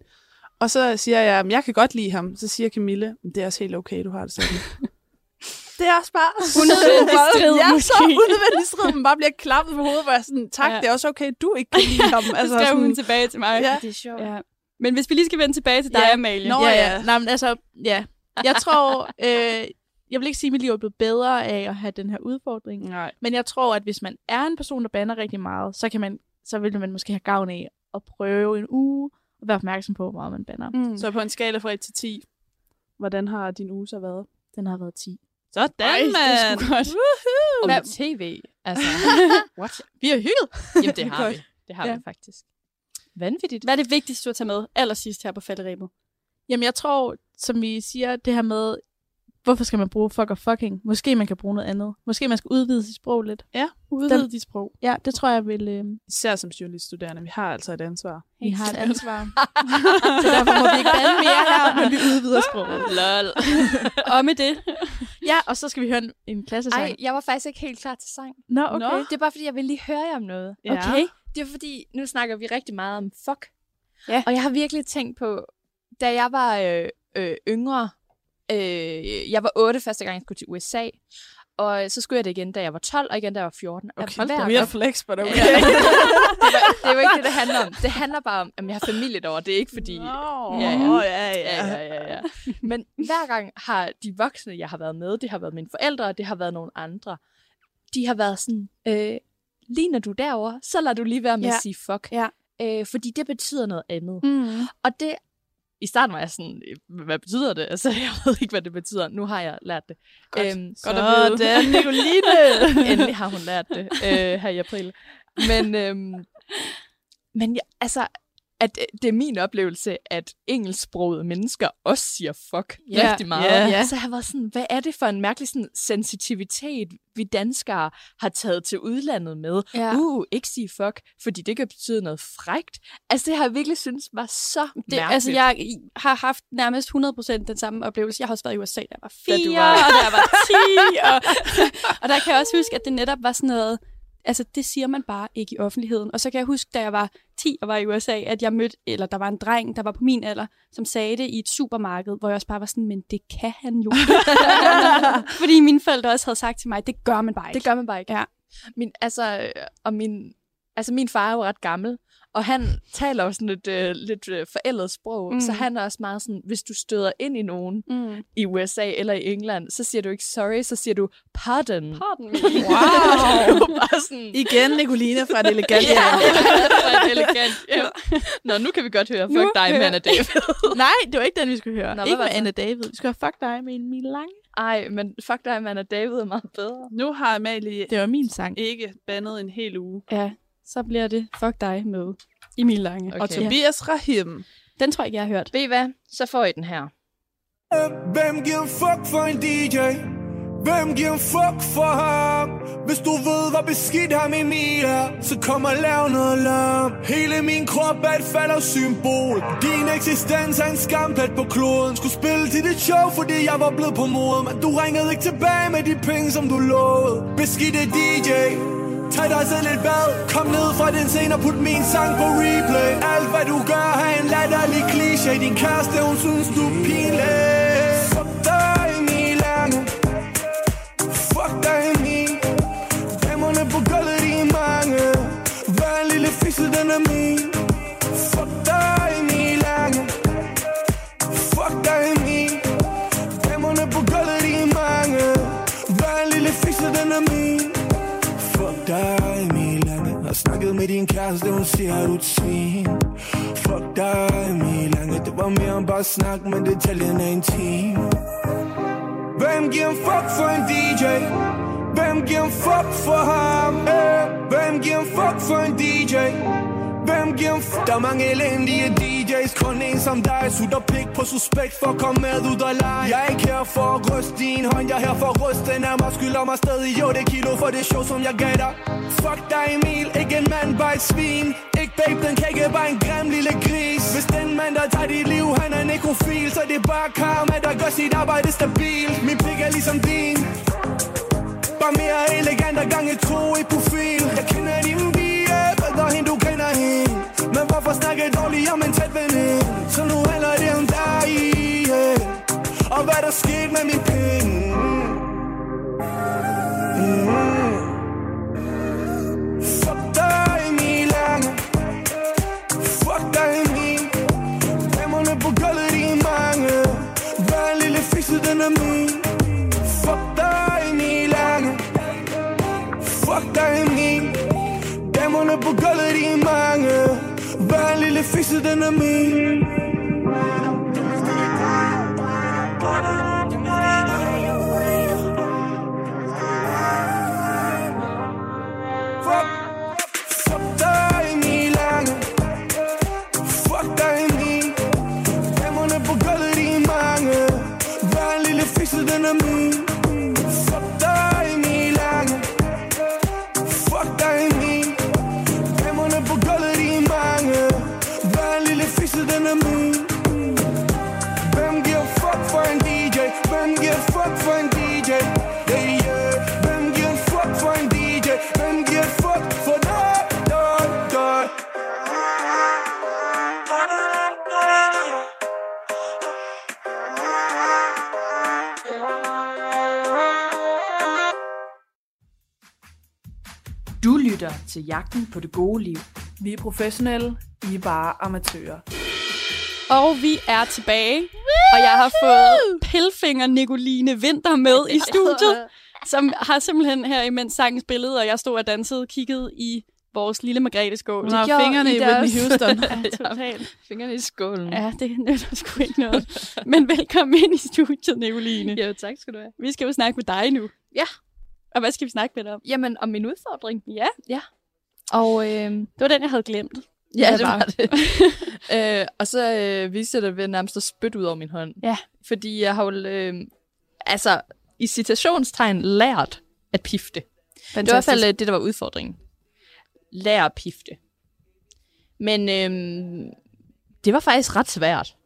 Og så siger jeg, at jeg kan godt lide ham. Så siger Camille, "Men det er også helt okay, du har det sådan. det er også bare Unødvendig så- strid, Ja, måske. så unødvendig strid, man bare bliver klappet på hovedet, hvor jeg sådan, tak, Ja. det er også okay, du ikke kan lide ham. Altså, Altså, skrev sådan, hun tilbage til mig. Ja. Det er sjovt. ja. Men hvis vi lige skal vende tilbage til dig, Ja. Amalie. Nå, ja, ja. ja. Nej, men altså, ja. Jeg tror, øh, jeg vil ikke sige, at mit liv er blevet bedre af at have den her udfordring. Nej. Men jeg tror, at hvis man er en person, der bander rigtig meget, så, kan man, så vil man måske have gavn af at prøve en uge og være opmærksom på, hvor meget man bander. Mm. Så på en skala fra 1 til 10, hvordan har din uge så været? Den har været 10. Sådan, Ej, det er godt. Og Hvad- med tv. Altså, What? Vi har hygget. jamen, det har vi. Det har Ja. vi faktisk. Vanvittigt. Hvad er det vigtigste, du har taget med allersidst her på falderæbet? Jamen, jeg tror, som vi siger, det her med, hvorfor skal man bruge fuck og fucking? Måske man kan bruge noget andet. Måske man skal udvide sit sprog lidt. Udvide Den- dit sprog. Ja, det tror jeg vil... Øh, Især som journaliststuderende, vi har altså et ansvar. vi har et ansvar. så derfor må vi ikke bande mere her, men vi udvider sproget. Lol. Og med det. Ja, og så skal vi høre en, en klassesang. Ej, jeg var faktisk ikke helt klar til sang. Nå, okay. Nå. Det er bare, fordi jeg vil lige høre jer om noget. Ja. Okay? Det er fordi, nu snakker vi rigtig meget om fuck. Ja. Og jeg har virkelig tænkt på, da jeg var øh, øh, yngre, øh, jeg var 8 første gang, jeg skulle til USA, og så skulle jeg det igen, da jeg var 12, og igen, da jeg var 14. Og Okay, vi er gang- flex, but okay. Det, var, det er jo ikke det, det handler om. Det handler bare om, at jeg har familie derovre. Det er ikke fordi... Nå, Ja, ja, ja. ja. Ja, ja, ja. Men hver gang har de voksne, jeg har været med, det har været mine forældre, og det har været nogle andre, de har været sådan, øh, ligner du derover, så lader du lige være med Ja. at sige fuck. Ja. Øh, fordi det betyder noget andet. Mm. Og det, i starten var jeg sådan, øh, hvad betyder det? Altså, jeg ved ikke, hvad det betyder. Nu har jeg lært det. Godt. Øhm, Godt. Sådan, Nicoline! Endelig har hun lært det øh, her i april. Men, øhm, men ja, altså, at øh, det er min oplevelse, at engelsksprogede mennesker også siger fuck Ja. rigtig meget. Ja. Ja. Så jeg var sådan, hvad er det for en mærkelig sådan, sensitivitet, vi danskere har taget til udlandet med? Ja. Uh, ikke sige fuck, fordi det kan betyde noget frægt. Altså, det har jeg virkelig synes var så Det, mærkeligt. altså, jeg har haft nærmest 100% den samme oplevelse. Jeg har også været i USA, da jeg var Da 4, du var- og da jeg var 10. Og, og der kan jeg også huske, at det netop var sådan noget... Altså, det siger man bare ikke i offentligheden. Og så kan jeg huske, da jeg var 10 og var i USA, at jeg mødte, eller der var en dreng, der var på min alder, som sagde det i et supermarked, hvor jeg også bare var sådan, men det kan han jo. Fordi mine forældre også havde sagt til mig, det gør man bare ikke. Det gør man bare ikke. Ja. Min, altså, øh, og min, altså, min far er jo ret gammel, og han taler jo sådan lidt, øh, lidt øh, forældet sprog, Mm. så han er også meget sådan, hvis du støder ind i nogen Mm. i USA eller i England, så siger du ikke sorry, så siger du pardon. Pardon me. Wow! bare sådan, Igen Nicoline fra det elegante. ja, det var elegant. Ja. Nå, nu kan vi godt høre, fuck Nu dig, hører- Manna David. Nej, det var ikke den, vi skulle høre. Nå, ikke med det så? Anne David. Vi skulle have fuck dig med Emil Lange. Ej, men fuck dig, Manna David er meget bedre. Nu har Amalie Det var min sang. ikke bandet en hel uge. Ja, så bliver det fuck dig med Emil Lange. Okay. Og Tobias Rahim. Den tror jeg ikke, jeg har hørt. Ved I hvad? Så får I den her. Hvem giver fuck for en DJ? Hvem giver fuck for ham? Hvis du ved, hvor beskidt ham Emil er, så kom og lav noget larm. Hele min krop er et faldersymbol. Din eksistens er en skamplet på kloden. Skulle spille til dit show, fordi jeg var blevet på mode. Men du ringede ikke tilbage med de penge, som du lovede. Beskidte DJ. Tag dig selv et bad. Kom ned fra den scene og put min sang på replay. Alt hvad du gør har en latterlig kliché. Din kæreste hun synes du er pinlig. Fuck dig Milano Fuck dig Emil Damerne på gulvet de er mange. Hver en lille fisse den er min. Din kæreste, hun siger, at du er et svin Fuck dig, Emil Lange Det var mere end bare snak, men detaljen er intim Hvem giver en fuck for en DJ? Hvem giver en fuck for ham? Eh, Hvem giver en fuck for en DJ? Hvem giver f- Der er mange elendige DJ's Kun en som dig. Sutter pik på suspekt For at komme med ud og lege. Jeg er ikke her for at ryste din hånd. Jeg er her for at ryste den af mig. Skylder mig stadig jo det kilo For det show som jeg gav dig. Fuck dig Emil. Ikke en mand, bare et svin. Ikke babe, den kan ikke bare en grim lille gris. Hvis den mand, der tager dit liv Han er nekrofil Så det er bare karma, der gør sit arbejde stabilt. Min pik er ligesom din. Bare mere elegant og gange to i profil. Jeg kender din bie, bedre end du kender. Men hvorfor snakke dårligt om en tæt veninde Så nu handler det om dig, yeah. Og hvad der skete med min penge Hver en lille til Jagten på det gode liv. Vi er professionelle, I er bare amatører. Og vi er tilbage, og jeg har fået pilfinger Nicoline Vinter med i studiet, som har simpelthen her, imens sangen spillede, og jeg stod og dansede, kigget i vores lille Margrethe-skål. Hun har fingrene i Whitney Houston. ja, totalt. Fingrene i skålen. Ja, det nytter sgu ikke noget. Men velkommen ind i studiet, Nicoline. Jo, tak skal du have. Vi skal jo snakke med dig nu. Ja. Og hvad skal vi snakke med dig om? Jamen, om min udfordring. Ja, Og øh, det var den, jeg havde glemt. ja, det det var. det. øh, og så øh, viste jeg det ved nærmest at spytte ud over min hånd. Ja. Fordi jeg har jo, øh, altså, i citationstegn lært at pifte. Det var i hvert fald øh, det, der var udfordringen. Lær at pifte. Men øhm, det var faktisk ret svært.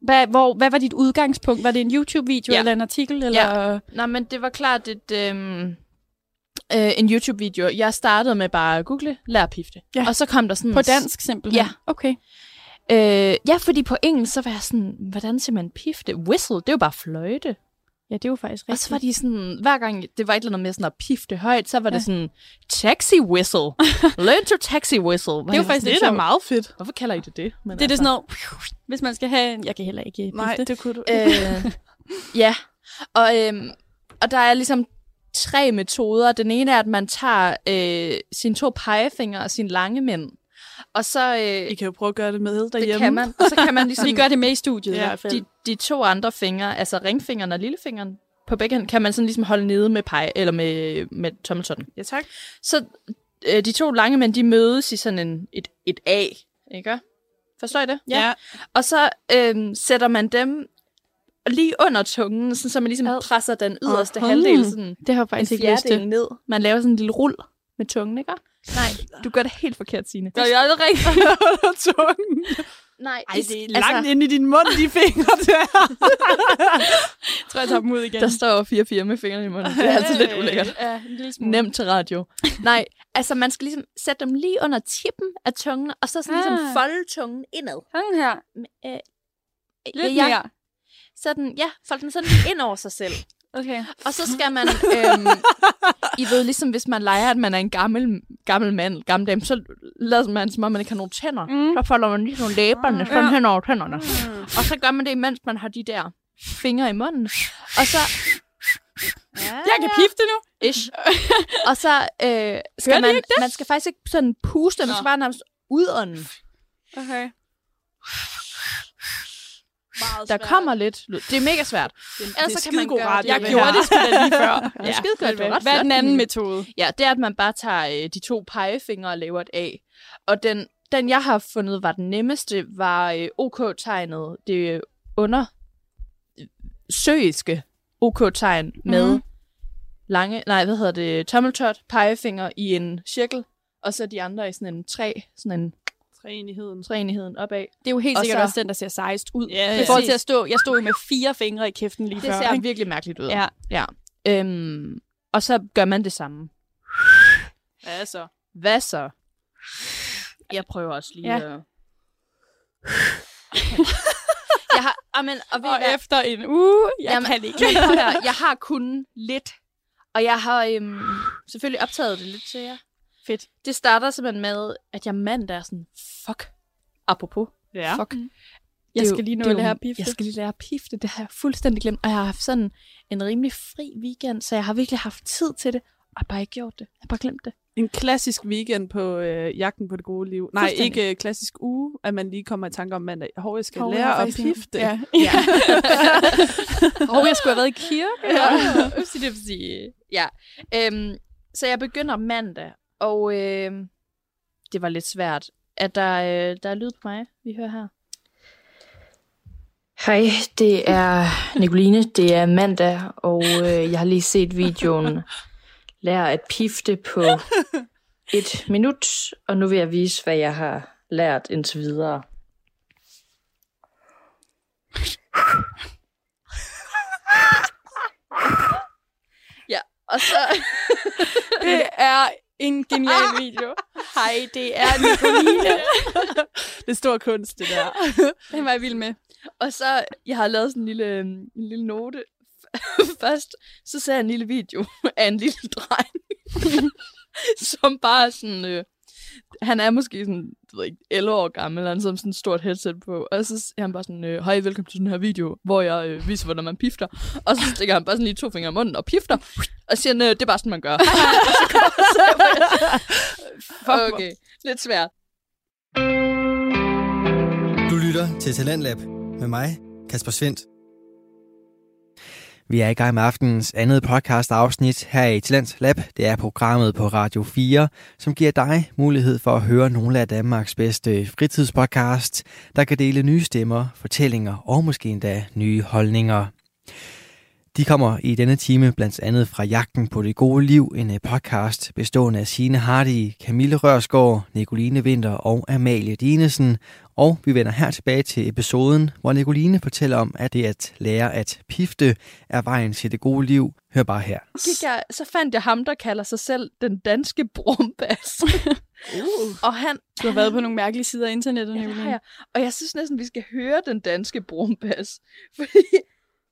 Hvad, hvor, hvad var dit udgangspunkt? Var det en YouTube-video Ja. eller en artikel? Eller? Ja. Nej, men det var klart et, øhm, øh, en YouTube-video. Jeg startede med bare at google, lær at pifte. Ja. Og så kom der sådan... På dansk simpelthen? Ja. Okay. Øh, ja, fordi på engelsk, så var jeg sådan, hvordan siger man pifte? Whistle, det er jo bare fløjte. Ja, det er jo faktisk Og rigtigt. så var de sådan, hver gang det var et eller andet med sådan at pifte højt, så var Ja. det sådan, taxi whistle. Learn to taxi whistle. Det er jo faktisk Det lidt er meget fedt. Hvorfor kalder I det det? Men Det er det sådan noget, hvis man skal have... Jeg kan heller ikke Nej, pifte. det kunne du Øh, ja, og, øhm, og der er ligesom tre metoder. Den ene er, at man tager øh, sine to pegefingre og sine lange mænd, og så øh, I kan jo prøve at gøre det med det derhjemme. kan man, og så kan man ligesom Vi gør det med i studiet i Ja, hvert fald. de, de to andre fingre, altså ringfingeren og lillefingeren på begge hænder, kan man sådan ligesom holde nede med pege eller med, med tommeltotten. Ja, tak. Så øh, de to lange mænd, de mødes i sådan en, et, et A, ikke? Forstår I det? Ja. Og så øhm, sætter man dem lige under tungen, sådan, så man ligesom Ad. presser den yderste Aha. halvdel sådan Det har jeg faktisk ikke lyst til. ned. Man laver sådan en lille rul med tungen, ikke? Nej, du gør det helt forkert, Signe. Det er aldrig rigtigt. Under tungen. Nej, Ej, det er langt altså... inde i din mund, de fingre der. Jeg tror, jeg tager dem ud igen. Der står 4-4 med fingrene i munden. Det er altid lidt ulækkert. Ja. Nemt til radio. Nej, altså man skal ligesom sætte dem lige under tippen af tungen, og så sådan ligesom Ah. folde tungen indad. Sådan her. Øh, Lidt ja, mere. Sådan, ja, folde den sådan lige ind over sig selv. Okay. Og så skal man, øhm, I ved, ligesom hvis man leger, at man er en gammel, gammel mand, gammel dame, så lader man, som om man ikke har nogen tænder. Mm. Så folder man lige nogle læberne sådan Ja. hen over tænderne. Og så gør man det, imens man har de der fingre i munden. Og så... Ja, Jeg kan pifte nu. Ish. Og så øh, skal man, man skal faktisk ikke sådan puste, man skal bare nærmest udånden. Okay. Meget Der kommer lidt lyd. Det er mega svært. Det, Ellers så kan man gøre Jeg det gjorde det sgu da lige før. Ja, skide godt. Det Hvad er den anden metode? Ja, det er, at man bare tager øh, de to pegefingre og laver et A. Og den, den, jeg har fundet, var den nemmeste, var øh, OK-tegnet. Det under øh, søiske OK-tegn med Mhm. lange, nej, hvad hedder det, tommeltot, pegefinger i en cirkel, og så de andre i sådan en træ, sådan en Træenigheden. træenigheden opad. Det er jo helt Og sikkert så- også den, der ser sejst ud. Ja, I ja. forhold til at stå, jeg stod jo med fire fingre i kæften lige Det før. ser ikke? virkelig mærkeligt ud. Ja. ja. Øhm, og så gør man det samme. Ja, så. Hvad så? Jeg prøver også lige Ja. at... jeg har, amen, og I Og hvad? efter en uge, jeg Jamen, kan ikke. Jeg har kun lidt. Og jeg har øhm, selvfølgelig optaget det lidt til jer. Fedt. Det starter simpelthen med, at jeg mandag er sådan, fuck. Apropos, Ja. fuck. Jeg Det er skal jo- lige nå at lære at pifte. Jeg skal lige lære at pifte. Det har jeg fuldstændig glemt. Og jeg har haft sådan en rimelig fri weekend, så jeg har virkelig haft tid til det. Og jeg har bare ikke gjort det. Jeg har bare glemt det. En klassisk weekend på øh, jagten på det gode liv. Nej, ikke øh, klassisk uge, at man lige kommer i tanke om mandag. Hov, jeg skal Hov, lære jeg at pifte. Ja. Ja. Hov, jeg skulle have været i kirke. ja. Upsi dupsi. Ja. Øhm, så jeg begynder mandag, og øhm, det var lidt svært. At der, øh, der er lyd på mig, vi hører her. Hej, det er Nicoline. Det er mandag, og øh, jeg har lige set videoen Lær at pifte på et minut, og nu vil jeg vise, hvad jeg har lært indtil videre. Og så... Det er en genial video. Hej, det er Nicoline. Det er stor kunst, det der. Den var jeg vild med. Og så, jeg har lavet sådan en lille, øhm, en lille note. Først, så ser jeg en lille video af en lille dreng, som bare sådan, øh, han er måske sådan, du ved ikke, 11 år gammel, og han har sådan et stort headset på, og så er han bare sådan, øh, hej, velkommen til den her video, hvor jeg øh, viser, hvordan man pifter. Og så stikker han bare sådan lige to fingre i munden og pifter, og siger, det er bare sådan, man gør. Fuck, Okay, lidt svært. Du lytter til Talentlab med mig, Kasper Svendt. Vi er i gang med aftenens andet podcast afsnit her i Talent Lab. Det er programmet på Radio 4, som giver dig mulighed for at høre nogle af Danmarks bedste fritidspodcast, der kan dele nye stemmer, fortællinger og måske endda nye holdninger. De kommer i denne time blandt andet fra Jagten på det gode liv, en podcast bestående af Signe Hardy, Camille Rørsgaard, Nicoline Vinter og Amalie Dinesen. Og vi vender her tilbage til episoden, hvor Nicoline fortæller om, at det at lære at pifte er vejen til det gode liv. Hør bare her. gik jeg, så fandt jeg ham, der kalder sig selv den danske brumbas. uh. Og han, Du har været på nogle mærkelige sider af internettet, ja, Nicoline. jeg. Og jeg synes næsten, vi skal høre den danske brumbas. Fordi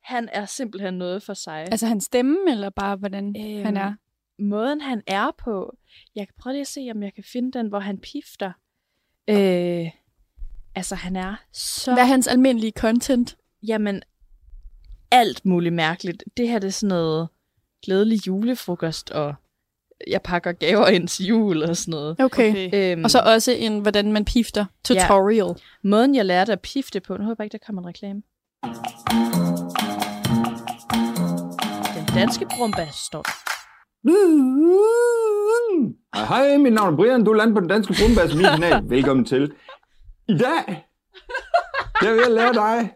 han er simpelthen noget for sig. Altså, Altså hans stemme, eller bare hvordan Øhm, han er? måden han er på. Jeg kan prøve lige at se, om jeg kan finde den, hvor han pifter. Øh, altså, han er så... Hvad er hans almindelige content? Jamen, alt muligt mærkeligt. Det her det er sådan noget glædelig julefrokost, og jeg pakker gaver ind til jul og sådan noget. Okay. Okay. Øhm, Og så også en, hvordan man pifter. Tutorial. måden, jeg lærte at pifte på, nu håber jeg ikke, der kommer en reklame. Den danske brumbas står. Hej, mit navn er Brian. Du er landet på den danske brumbas min kanal. Velkommen til. I dag, jeg vil lære dig.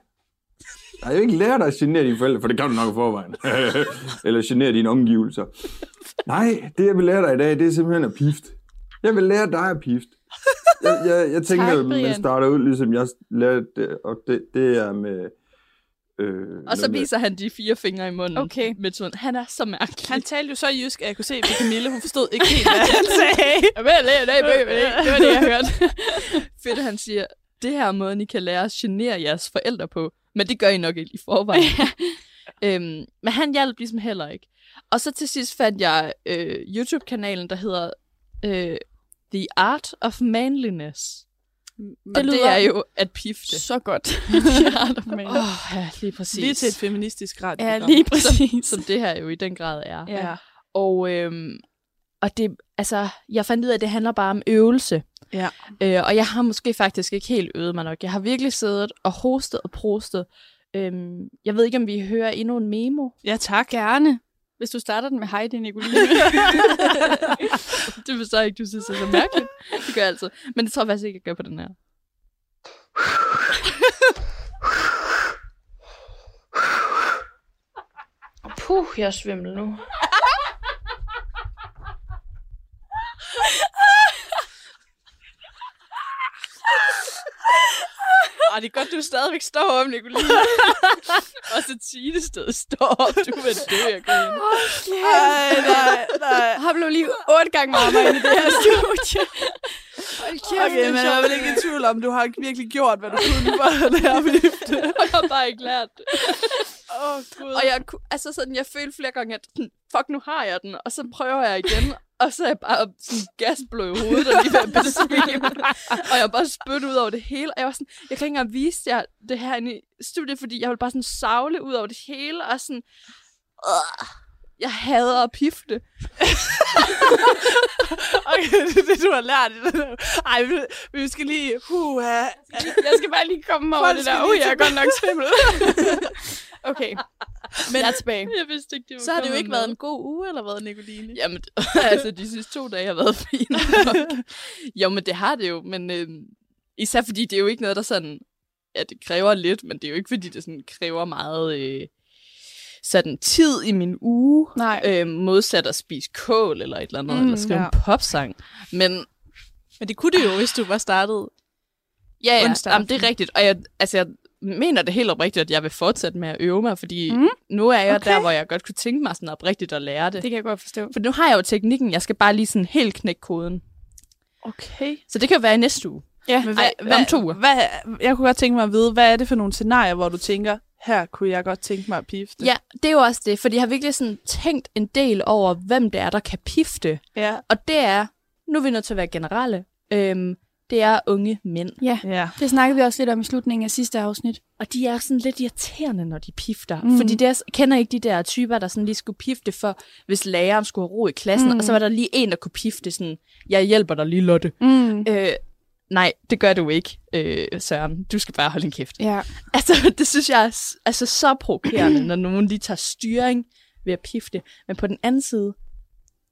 Jeg vil ikke lære dig at genere dine forældre, for det kan du nok i forvejen. Eller genere dine omgivelser. Nej, det jeg vil lære dig i dag, det er simpelthen at pifte. Jeg vil lære dig at pifte. Jeg, jeg, jeg tænker, Tak, at man starter ud, ligesom jeg lærte det, og det, det er med... Øh, Og så noget med- viser han de fire fingre i munden. Okay. Med sådan, han er så mærkelig. Han talte jo så jysk, at jeg kunne se, at Camille, hun forstod ikke helt, hvad han sagde. det var det, jeg hørte. Fedt, han siger, det her er måden, I kan lære at genere jeres forældre på. Men det gør I nok ikke i forvejen. øhm, men han hjalp ligesom heller ikke. Og så til sidst fandt jeg øh, YouTube-kanalen, der hedder øh, The Art of Manliness. Det det det er jo at pifte. så godt. oh, ja, lige præcis. Lige til et feministisk radio. Ja, lige præcis. Som det her jo i den grad er. Ja. Ja. Og, øhm, og det, altså, jeg fandt ud af, at det handler bare om øvelse. Ja. Øh, og jeg har måske faktisk ikke helt øvet mig nok. Jeg har virkelig siddet og hostet og prostet. Øhm, jeg ved ikke, om vi hører endnu en memo. Ja, tak. Gerne. Hvis du starter den med Heidi Nicoline. det forstår jeg ikke, du synes er så mærkeligt. Det gør jeg altid. Men det tror jeg faktisk ikke, jeg gør på den her. Puh, jeg er svimmel nu. Ej, det er godt, du stadigvæk står op, Nicoline. og så Tine sted står op. Du vil dø, jeg kan Ej, nej, nej. har blev lige otte gange inde i det her studie. Okay, men jeg er vel ikke i tvivl om, du har virkelig gjort, hvad du kunne for at lære vifte. Jeg har bare ikke lært det. Åh, oh, gud. Og jeg, altså sådan, jeg følte flere gange, at "Hm, fuck, nu har jeg den. Og så prøver jeg igen, og så er jeg bare sådan gasblå i hovedet, og lige ved at besvime. og jeg bare spyt ud over det hele. Og jeg var sådan, jeg kan ikke engang vise jer det her i studiet, fordi jeg vil bare sådan savle ud over det hele, og sådan, øh, jeg hader at pifte. Okay, det er det, du har lært. Ej, vi, vi skal lige... Uh, Jeg skal bare lige komme over Folk det der. Uh, jeg er godt nok svimmel. okay, men jeg er tilbage. Jeg vidste ikke, det var Så har det jo ikke med. været en god uge, eller hvad, Nicoline? Jamen, altså, de sidste to dage har været fine. nok. jo, men det har det jo. Men øh, især fordi det er jo ikke noget, der sådan... Ja, det kræver lidt, men det er jo ikke, fordi det sådan kræver meget øh, sådan tid i min uge. Nej. Øh, modsat at spise kål eller et eller andet, Mm, eller skrive ja. en popsang. Men Men det kunne det jo, hvis du var startet. ja, ja Onsdag jamen, det er rigtigt. Og jeg, altså, jeg mener det helt oprigtigt, at jeg vil fortsætte med at øve mig, fordi Mm. nu er jeg Okay. der, hvor jeg godt kunne tænke mig sådan oprigtigt at lære det. Det kan jeg godt forstå. For nu har jeg jo teknikken, jeg skal bare lige sådan helt knække koden. Okay. Så det kan jo være i næste uge. Ja, Men Ej, om to uger. Hvad, jeg kunne godt tænke mig at vide, hvad er det for nogle scenarier, hvor du tænker, her kunne jeg godt tænke mig at pifte? Ja, det er jo også det, fordi jeg har virkelig sådan tænkt en del over, hvem det er, der kan pifte. Ja. Og det er, nu er vi nødt til at være generelle, øhm, det er unge mænd. ja. Ja. Det snakkede vi også lidt om i slutningen af sidste afsnit. Og de er sådan lidt irriterende, når de pifter. Mm. Fordi det er, kender ikke de der typer, der sådan lige skulle pifte for, hvis læreren skulle have ro i klassen. Mm. Og så var der lige en, der kunne pifte sådan, jeg hjælper dig lige, Lotte. Mm. Øh, nej, det gør du ikke, øh, Søren. Du skal bare holde en kæft. Ja. Altså, det synes jeg er altså, så provokerende, når nogen lige tager styring ved at pifte. Men på den anden side,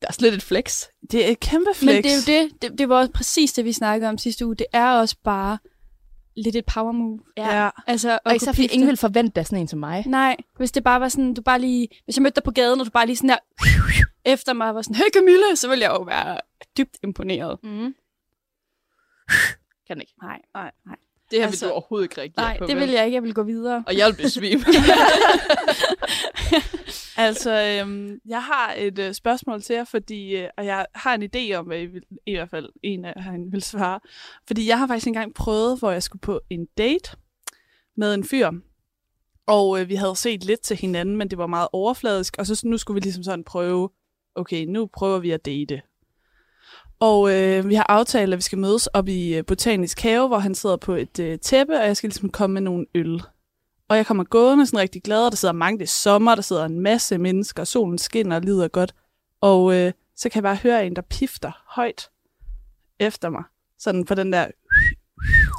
der er lidt et flex. Det er et kæmpe flex. Men det er jo det, det, det var også præcis det, vi snakkede om sidste uge. Det er også bare lidt et power move. Ja. Altså, at Og især fordi ingen vil forvente, er sådan en som mig. Nej, hvis det bare var sådan, du bare lige, hvis jeg mødte dig på gaden, og du bare lige sådan der, efter mig var sådan, hey Camille, så ville jeg jo være dybt imponeret. Mm. Kan ikke. Nej, nej, nej. Det her Altså, vil du overhovedet ikke reagere Nej, på. det vel? vil jeg ikke. Jeg vil gå videre. Og jeg vil besvime. Altså, øhm, jeg har et øh, spørgsmål til jer, fordi, øh, og jeg har en idé om, hvad I, vil, i hvert fald en af jer vil svare. Fordi jeg har faktisk engang prøvet, hvor jeg skulle på en date med en fyr. Og øh, vi havde set lidt til hinanden, men det var meget overfladisk. Og så nu skulle vi ligesom sådan prøve, okay, nu prøver vi at date. Og øh, vi har aftalt, at vi skal mødes op i øh, Botanisk Have, hvor han sidder på et øh, tæppe, og jeg skal ligesom komme med nogle øl. Og jeg kommer gående sådan rigtig glad, og der sidder mange, det er sommer, der sidder en masse mennesker, og solen skinner og lider godt. Og øh, så kan jeg bare høre en, der pifter højt efter mig. Sådan på den der...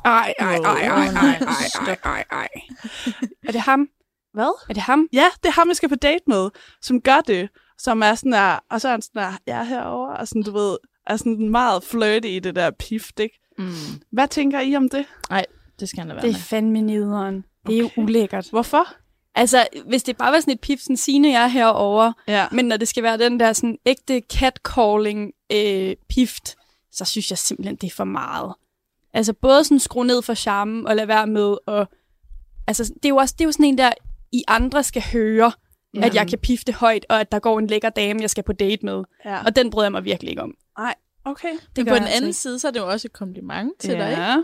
Ej, ej, ej, ej, ej, ej, ej, ej. Er det ham? Hvad? Er det ham? Ja, det er ham, jeg skal på date med, som gør det. Som er sådan der, og så er han sådan der, jeg er herovre, og sådan, du ved, er sådan meget flirty i det der pift, ikke? mm. Hvad tænker I om det? Det skal han da være Det er med. fandme nederen. Det er Okay. jo ulækkert. Hvorfor? Altså, hvis det bare var sådan et pip, sådan Signe, jeg er herovre, Ja. men når det skal være den der sådan ægte catcalling øh, pift, så synes jeg simpelthen, det er for meget. Altså både sådan skrue ned for charmen og lade være med og altså det er jo også det er jo sådan en der I andre skal høre, ja. at jeg kan pifte højt og at der går en lækker dame, jeg skal på date med. ja. Og den bryder jeg mig virkelig ikke om. Okay. Det Men på jeg den altså anden ikke. side, så er det jo også et kompliment til dig, ikke? Ja.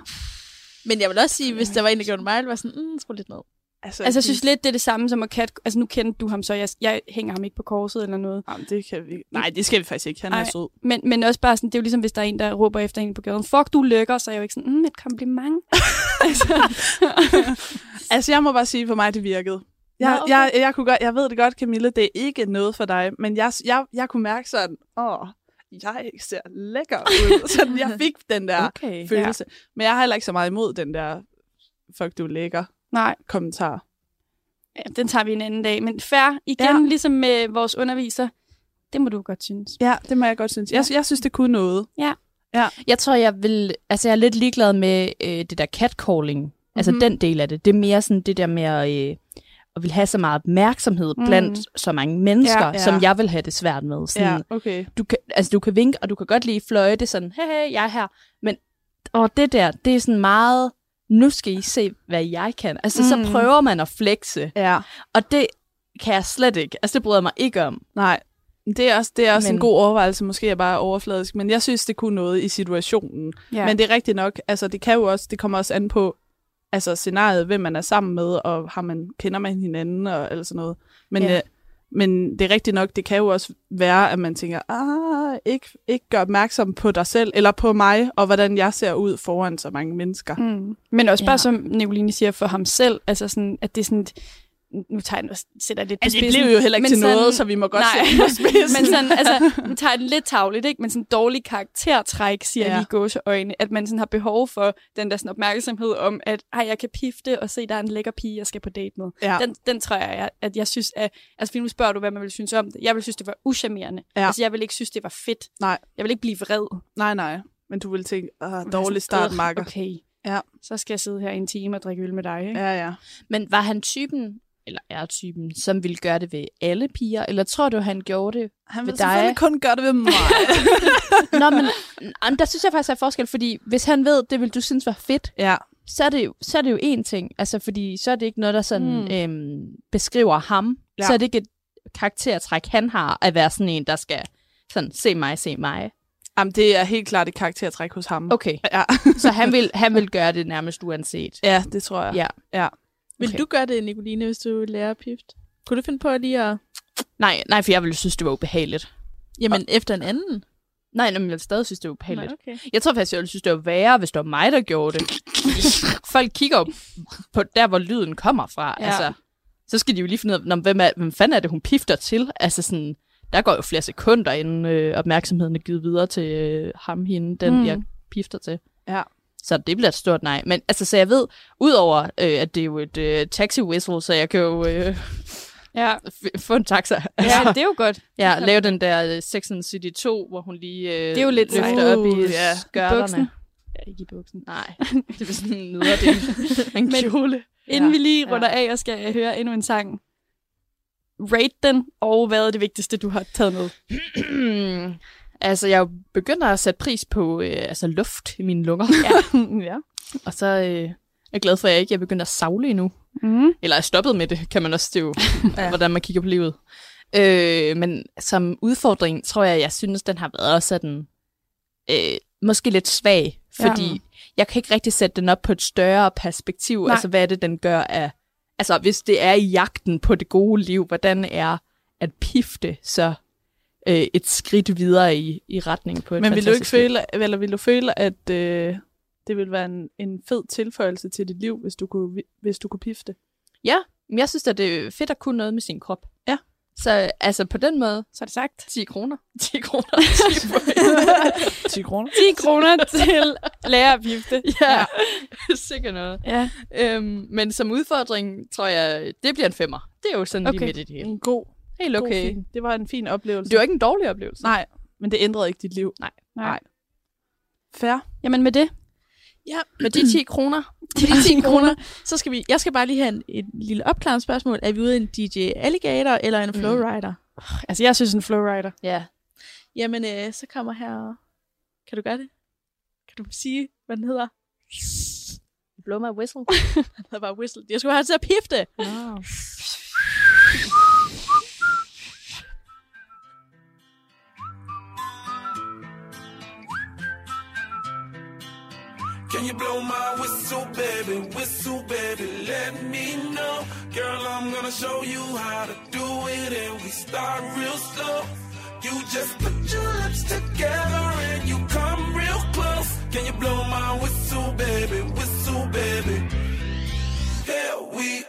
Men jeg vil også sige, hvis der var en, der gjorde mig, det var sådan, mm, skru lidt ned. Altså, Altså, jeg synes lidt, det er det samme som at kat... Altså, nu kender du ham, så jeg, jeg hænger ham ikke på korset eller noget. Jamen, det kan vi... Nej, det skal vi faktisk ikke. Han er Ej. sød. Men, men også bare sådan, det er jo ligesom, hvis der er en, der råber efter en på gaden, fuck, du er lækker, så er jeg jo ikke sådan, mm, et kompliment. altså, Altså, jeg må bare sige, for mig, det virkede. Jeg, Nå, Nå, okay. okay. jeg, jeg, kunne godt, jeg ved det godt, Camille, det er ikke noget for dig, men jeg, jeg, jeg kunne mærke sådan, åh, jeg ser lækker ud. sådan, jeg fik den der Okay. følelse. Ja. Men jeg har heller ikke så meget imod den der, fuck, du er lækker nej, kommentar. ja, den tager vi en anden dag. Men fair, igen, Ja. ja. ligesom med vores underviser, det må du godt synes. Ja, det må jeg godt synes. Jeg, jeg synes, det kunne noget. Jeg tror, jeg vil... Altså, jeg er lidt ligeglad med øh, det der catcalling. Mm-hmm. Altså, Mhm. den del af det. Det er mere sådan det der med at, øh, at vil have så meget opmærksomhed Mm. mm. blandt så mange mennesker, Ja, ja, som jeg vil have det svært med. Sådan, Ja, okay. du kan, altså, du kan vinke, og du kan godt lige fløjte sådan, hey, hey, jeg er her. Men og det der, det er sådan meget, nu skal I se, hvad jeg kan. Altså, mm. Så prøver man at flexe. Ja, Og det kan jeg slet ikke. Altså, det bryder jeg mig ikke om. nej. Det er også, det er også Men- en god overvejelse. Måske er bare overfladisk, men jeg synes, det kunne noget i situationen. Ja. Men det er rigtigt nok, altså det kan jo også, det kommer også an på altså scenariet, hvem man er sammen med, og har man, kender man hinanden, og eller sådan noget. Men, Ja. øh, men det er rigtigt nok, det kan jo også være, at man tænker, ah, ikke, ikke gør opmærksom på dig selv, eller på mig, og hvordan jeg ser ud foran så mange mennesker. Mm. Men også bare, Ja. som Nicoline siger, for ham selv, altså sådan, at det er sådan, nu tager jeg, sætter jeg lidt på Altså, det blev jo heller ikke til sådan- noget, så vi må godt Nej. sætte men sådan, altså, nu tager jeg den lidt tavligt, ikke? Men sådan dårlig karaktertræk, siger ja. Jeg lige gåseøjne, at man sådan har behov for den der sådan opmærksomhed om, at ej, jeg kan pifte og se, der er en lækker pige, jeg skal på date med. ja. Den, den tror jeg, at- at jeg synes, at, altså nu spørger du, hvad man vil synes om det. Jeg vil synes, det var uschammerende. Ja. Altså, jeg vil ikke synes, det var fedt. Nej. Jeg vil ikke blive vred. Nej, nej. Men du vil tænke, ah, dårlig start, "Ugh, Marker. Okay. Ja. Så skal jeg sidde her i en time og drikke øl med dig, ikke? Ja, ja. Men var han typen, eller er typen, som ville gøre det ved alle piger? Eller tror du, han gjorde det Han Ved vil dig? selvfølgelig kun gøre det ved mig. Nå, men men der synes jeg faktisk, der er forskel, fordi hvis han ved, det vil du synes var fedt, ja. så er det jo, så er det jo én ting. Altså, fordi så er det ikke noget, der sådan Mm. øhm, beskriver ham. Ja. Så er det ikke et karaktertræk, han har, at være sådan en, der skal sådan, se mig, se mig. Jamen, det er helt klart et karaktertræk hos ham. Okay, Ja. så han vil, han vil gøre det nærmest uanset. ja, det tror jeg. Ja. ja. Vil Okay. du gøre det, Nicoline, hvis du lærer pift? Kunne du finde på lige at... Nej, nej, for jeg ville synes, det var ubehageligt. Jamen, og... efter en anden? Nej, men jeg ville stadig synes, det var ubehageligt. Nej, okay. Jeg tror faktisk, jeg ville synes, det var værre, hvis det var mig, der gjorde det. Folk kigger jo på der, hvor lyden kommer fra. Ja. Altså, så skal de jo lige finde ud af, "Nå, hvem, er, hvem fanden er det, hun pifter til? Altså sådan, der går jo flere sekunder, inden øh, opmærksomheden er givet videre til øh, ham, hende, den mm. jeg pifter til. Ja. Så det bliver et stort nej. Men altså, så jeg ved, udover øh, at det er jo et øh, taxi whistle, så jeg kan jo øh, Ja. få en taxa. ja, det er jo godt. Ja, lave den der øh, Sex and City 2, hvor hun lige øh, Det er jo lidt løfter sejt. op i Uh, ja. Buksen. skørterne. Ja, ikke i buksen. Nej, det er sådan en nederdel. en Men- kjole. Inden vi lige Ja. runder af og skal høre endnu en sang, rate den, og hvad er det vigtigste, du har taget med? altså, jeg er begyndt at sætte pris på øh, altså luft i mine lunger. ja. Og så øh, er jeg glad for, at jeg ikke er begyndt at savle endnu. Mm. Eller er stoppet med det, kan man også. Jo, Ja. ja. hvordan man kigger på livet. Øh, men som udfordring, tror jeg, jeg synes, den har været sådan... Øh, måske lidt svag, fordi ja. jeg kan ikke rigtig sætte den op på et større perspektiv. Nej. Altså, hvad er det, den gør af... Altså, hvis det er i jagten på det gode liv, hvordan er at pifte så øh, et skridt videre i, i retning på et Men vil du ikke fantastisk liv? føle, eller vil du føle, at øh, det ville være en, en fed tilføjelse til dit liv, hvis du kunne, vi- hvis du kunne pifte? Ja, men jeg synes, at det er fedt at kunne noget med sin krop. Ja. Så altså på den måde, Så er det sagt. 10 kroner. 10 kroner. 10 point. 10 kroner. 10 kroner til lærer at pifte. ja, sikkert noget. Ja. Øhm, men som udfordring, tror jeg, det bliver en femmer. Det er jo sådan. Okay. lige midt i det hele. En god, Helt god okay. fin. Det var en fin oplevelse. Det var ikke en dårlig oplevelse. Nej, men det ændrede ikke dit liv. Nej. Nej. Fair. Jamen med det, Ja, Med de 10 kroner. de 10 kroner, så skal vi... Jeg skal bare lige have en, et lille opklarende spørgsmål. Er vi ude i en DJ Alligator eller en Flowrider? Mm. altså jeg synes en flowrider. Ja. Jamen, øh, så kommer her... Kan du gøre det? Kan du sige, hvad den hedder? Blow my whistle. Den hedder bare Whistle. Jeg skulle have til at pifte. Wow. Can you blow my whistle, baby? Whistle, baby, let me know Girl, I'm gonna show you how to do it, and we start real slow. You just put your lips together and you come real close. Can you blow my whistle, baby? Whistle, baby. Here we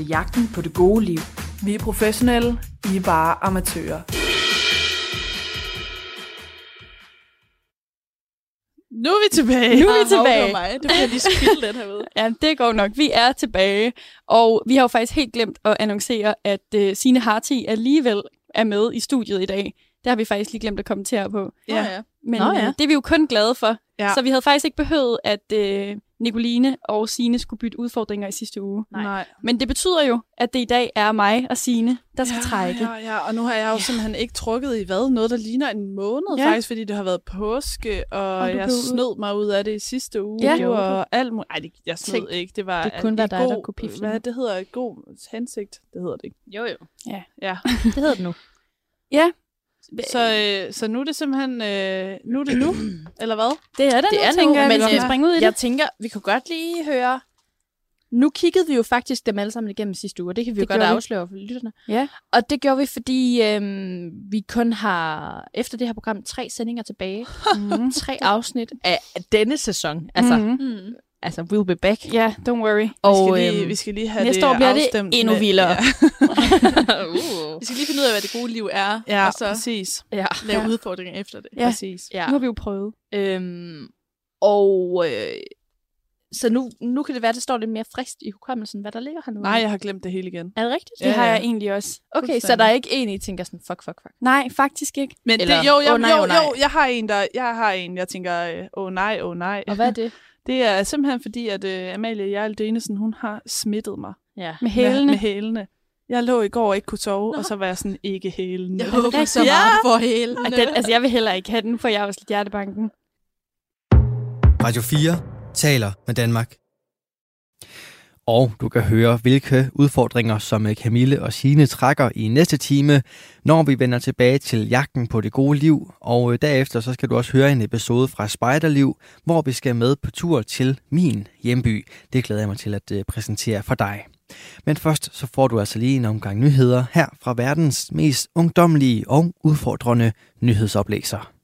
til Jagten på det gode liv. Vi er professionelle, I er bare amatører. Nu er vi tilbage. Nu er vi tilbage. hoved mig. Det bliver lige spildt den herude. Ja, det går nok. Vi er tilbage, og vi har jo faktisk helt glemt at annoncere, at uh, Signe Harti alligevel er med i studiet i dag. Det har vi faktisk lige glemt at kommentere på. Ja. Ja. ja. Men Nå ja. ja. det er vi jo kun glade for. Ja. Ja. Så vi havde faktisk ikke behøvet, at uh, Nicoline og Signe skulle bytte udfordringer i sidste uge. Nej. Nej. Men det betyder jo, at det i dag er mig og Signe, der skal ja, trække. Ja, ja, og nu har jeg jo ja. simpelthen ikke trukket i hvad? Noget, der ligner en måned Ja. ja. faktisk, fordi det har været påske, og, Og jeg blev- snød mig ud af det i sidste uge, Ja. ja. og alt muligt. Ej, det, jeg snød Tænk, ikke. Det var det kunne være dig, der god, kunne pifle. Hvad det hedder? God hensigt? Det hedder det ikke. Jo, jo. Ja. Det hedder det nu. Ja, Så, øh, så nu er det simpelthen, øh, nu er det nu, eller hvad? det er det, Det nu, er nu, tænker jeg, men vi skal jeg- springe ud i det. Jeg tænker, vi kunne godt lige høre... Nu kiggede vi jo faktisk dem alle sammen igennem sidste uge, og det kan vi Det jo godt afsløre for lytterne. Ja. Og det gjorde vi, fordi øhm, vi kun har, efter det her program, tre sendinger tilbage. Mm. tre afsnit af denne sæson. Altså, mm. Altså we'll be back. Ja, don't worry. Og vi, skal lige, øhm, vi skal lige have næste det år bliver det afstemt endnu med- vildere. Ja, uh. Vi skal lige finde ud af, hvad det gode liv er, ja og så præcis. Ja. lave Ja. udfordringer efter det. Ja. præcis. ja. Nu har vi jo prøvet. Øhm, og øh, så nu, nu kan det være, at det står lidt mere frist i hukommelsen, hvad der ligger hernede. Nej, jeg har glemt det hele igen. Er det rigtigt? Det Ja, har ja. jeg egentlig også. Okay, så der er ikke en, I tænker sådan, fuck, fuck, fuck. Nej, faktisk ikke. Men Eller, det, jo, jeg, åh nej, jo, åh nej. jo, jeg har en, der, jeg har en, jeg tænker, øh, åh oh, nej, åh oh, nej. Og hvad er det? Det er simpelthen fordi, at uh, Amalie Jarl Denesen, hun har smittet mig Ja. Med hælene. med hælene. Jeg lå i går og ikke kunne sove, Nå. og så var jeg sådan, ikke hælene. Jeg håber så Ja. meget for hele. Og den, altså, jeg vil heller ikke have den, for jeg er også lidt hjertebanken. Radio 4 taler med Danmark. Og du kan høre, hvilke udfordringer, som øh, Camille og Sine trækker i næste time, når vi vender tilbage til jagten på det gode liv. Og øh, derefter så skal du også høre en episode fra Spejderliv, hvor vi skal med på tur til min hjemby. Det glæder jeg mig til at øh, præsentere for dig. Men først så får du altså lige en omgang nyheder her fra verdens mest ungdomlige og udfordrende nyhedsoplæser.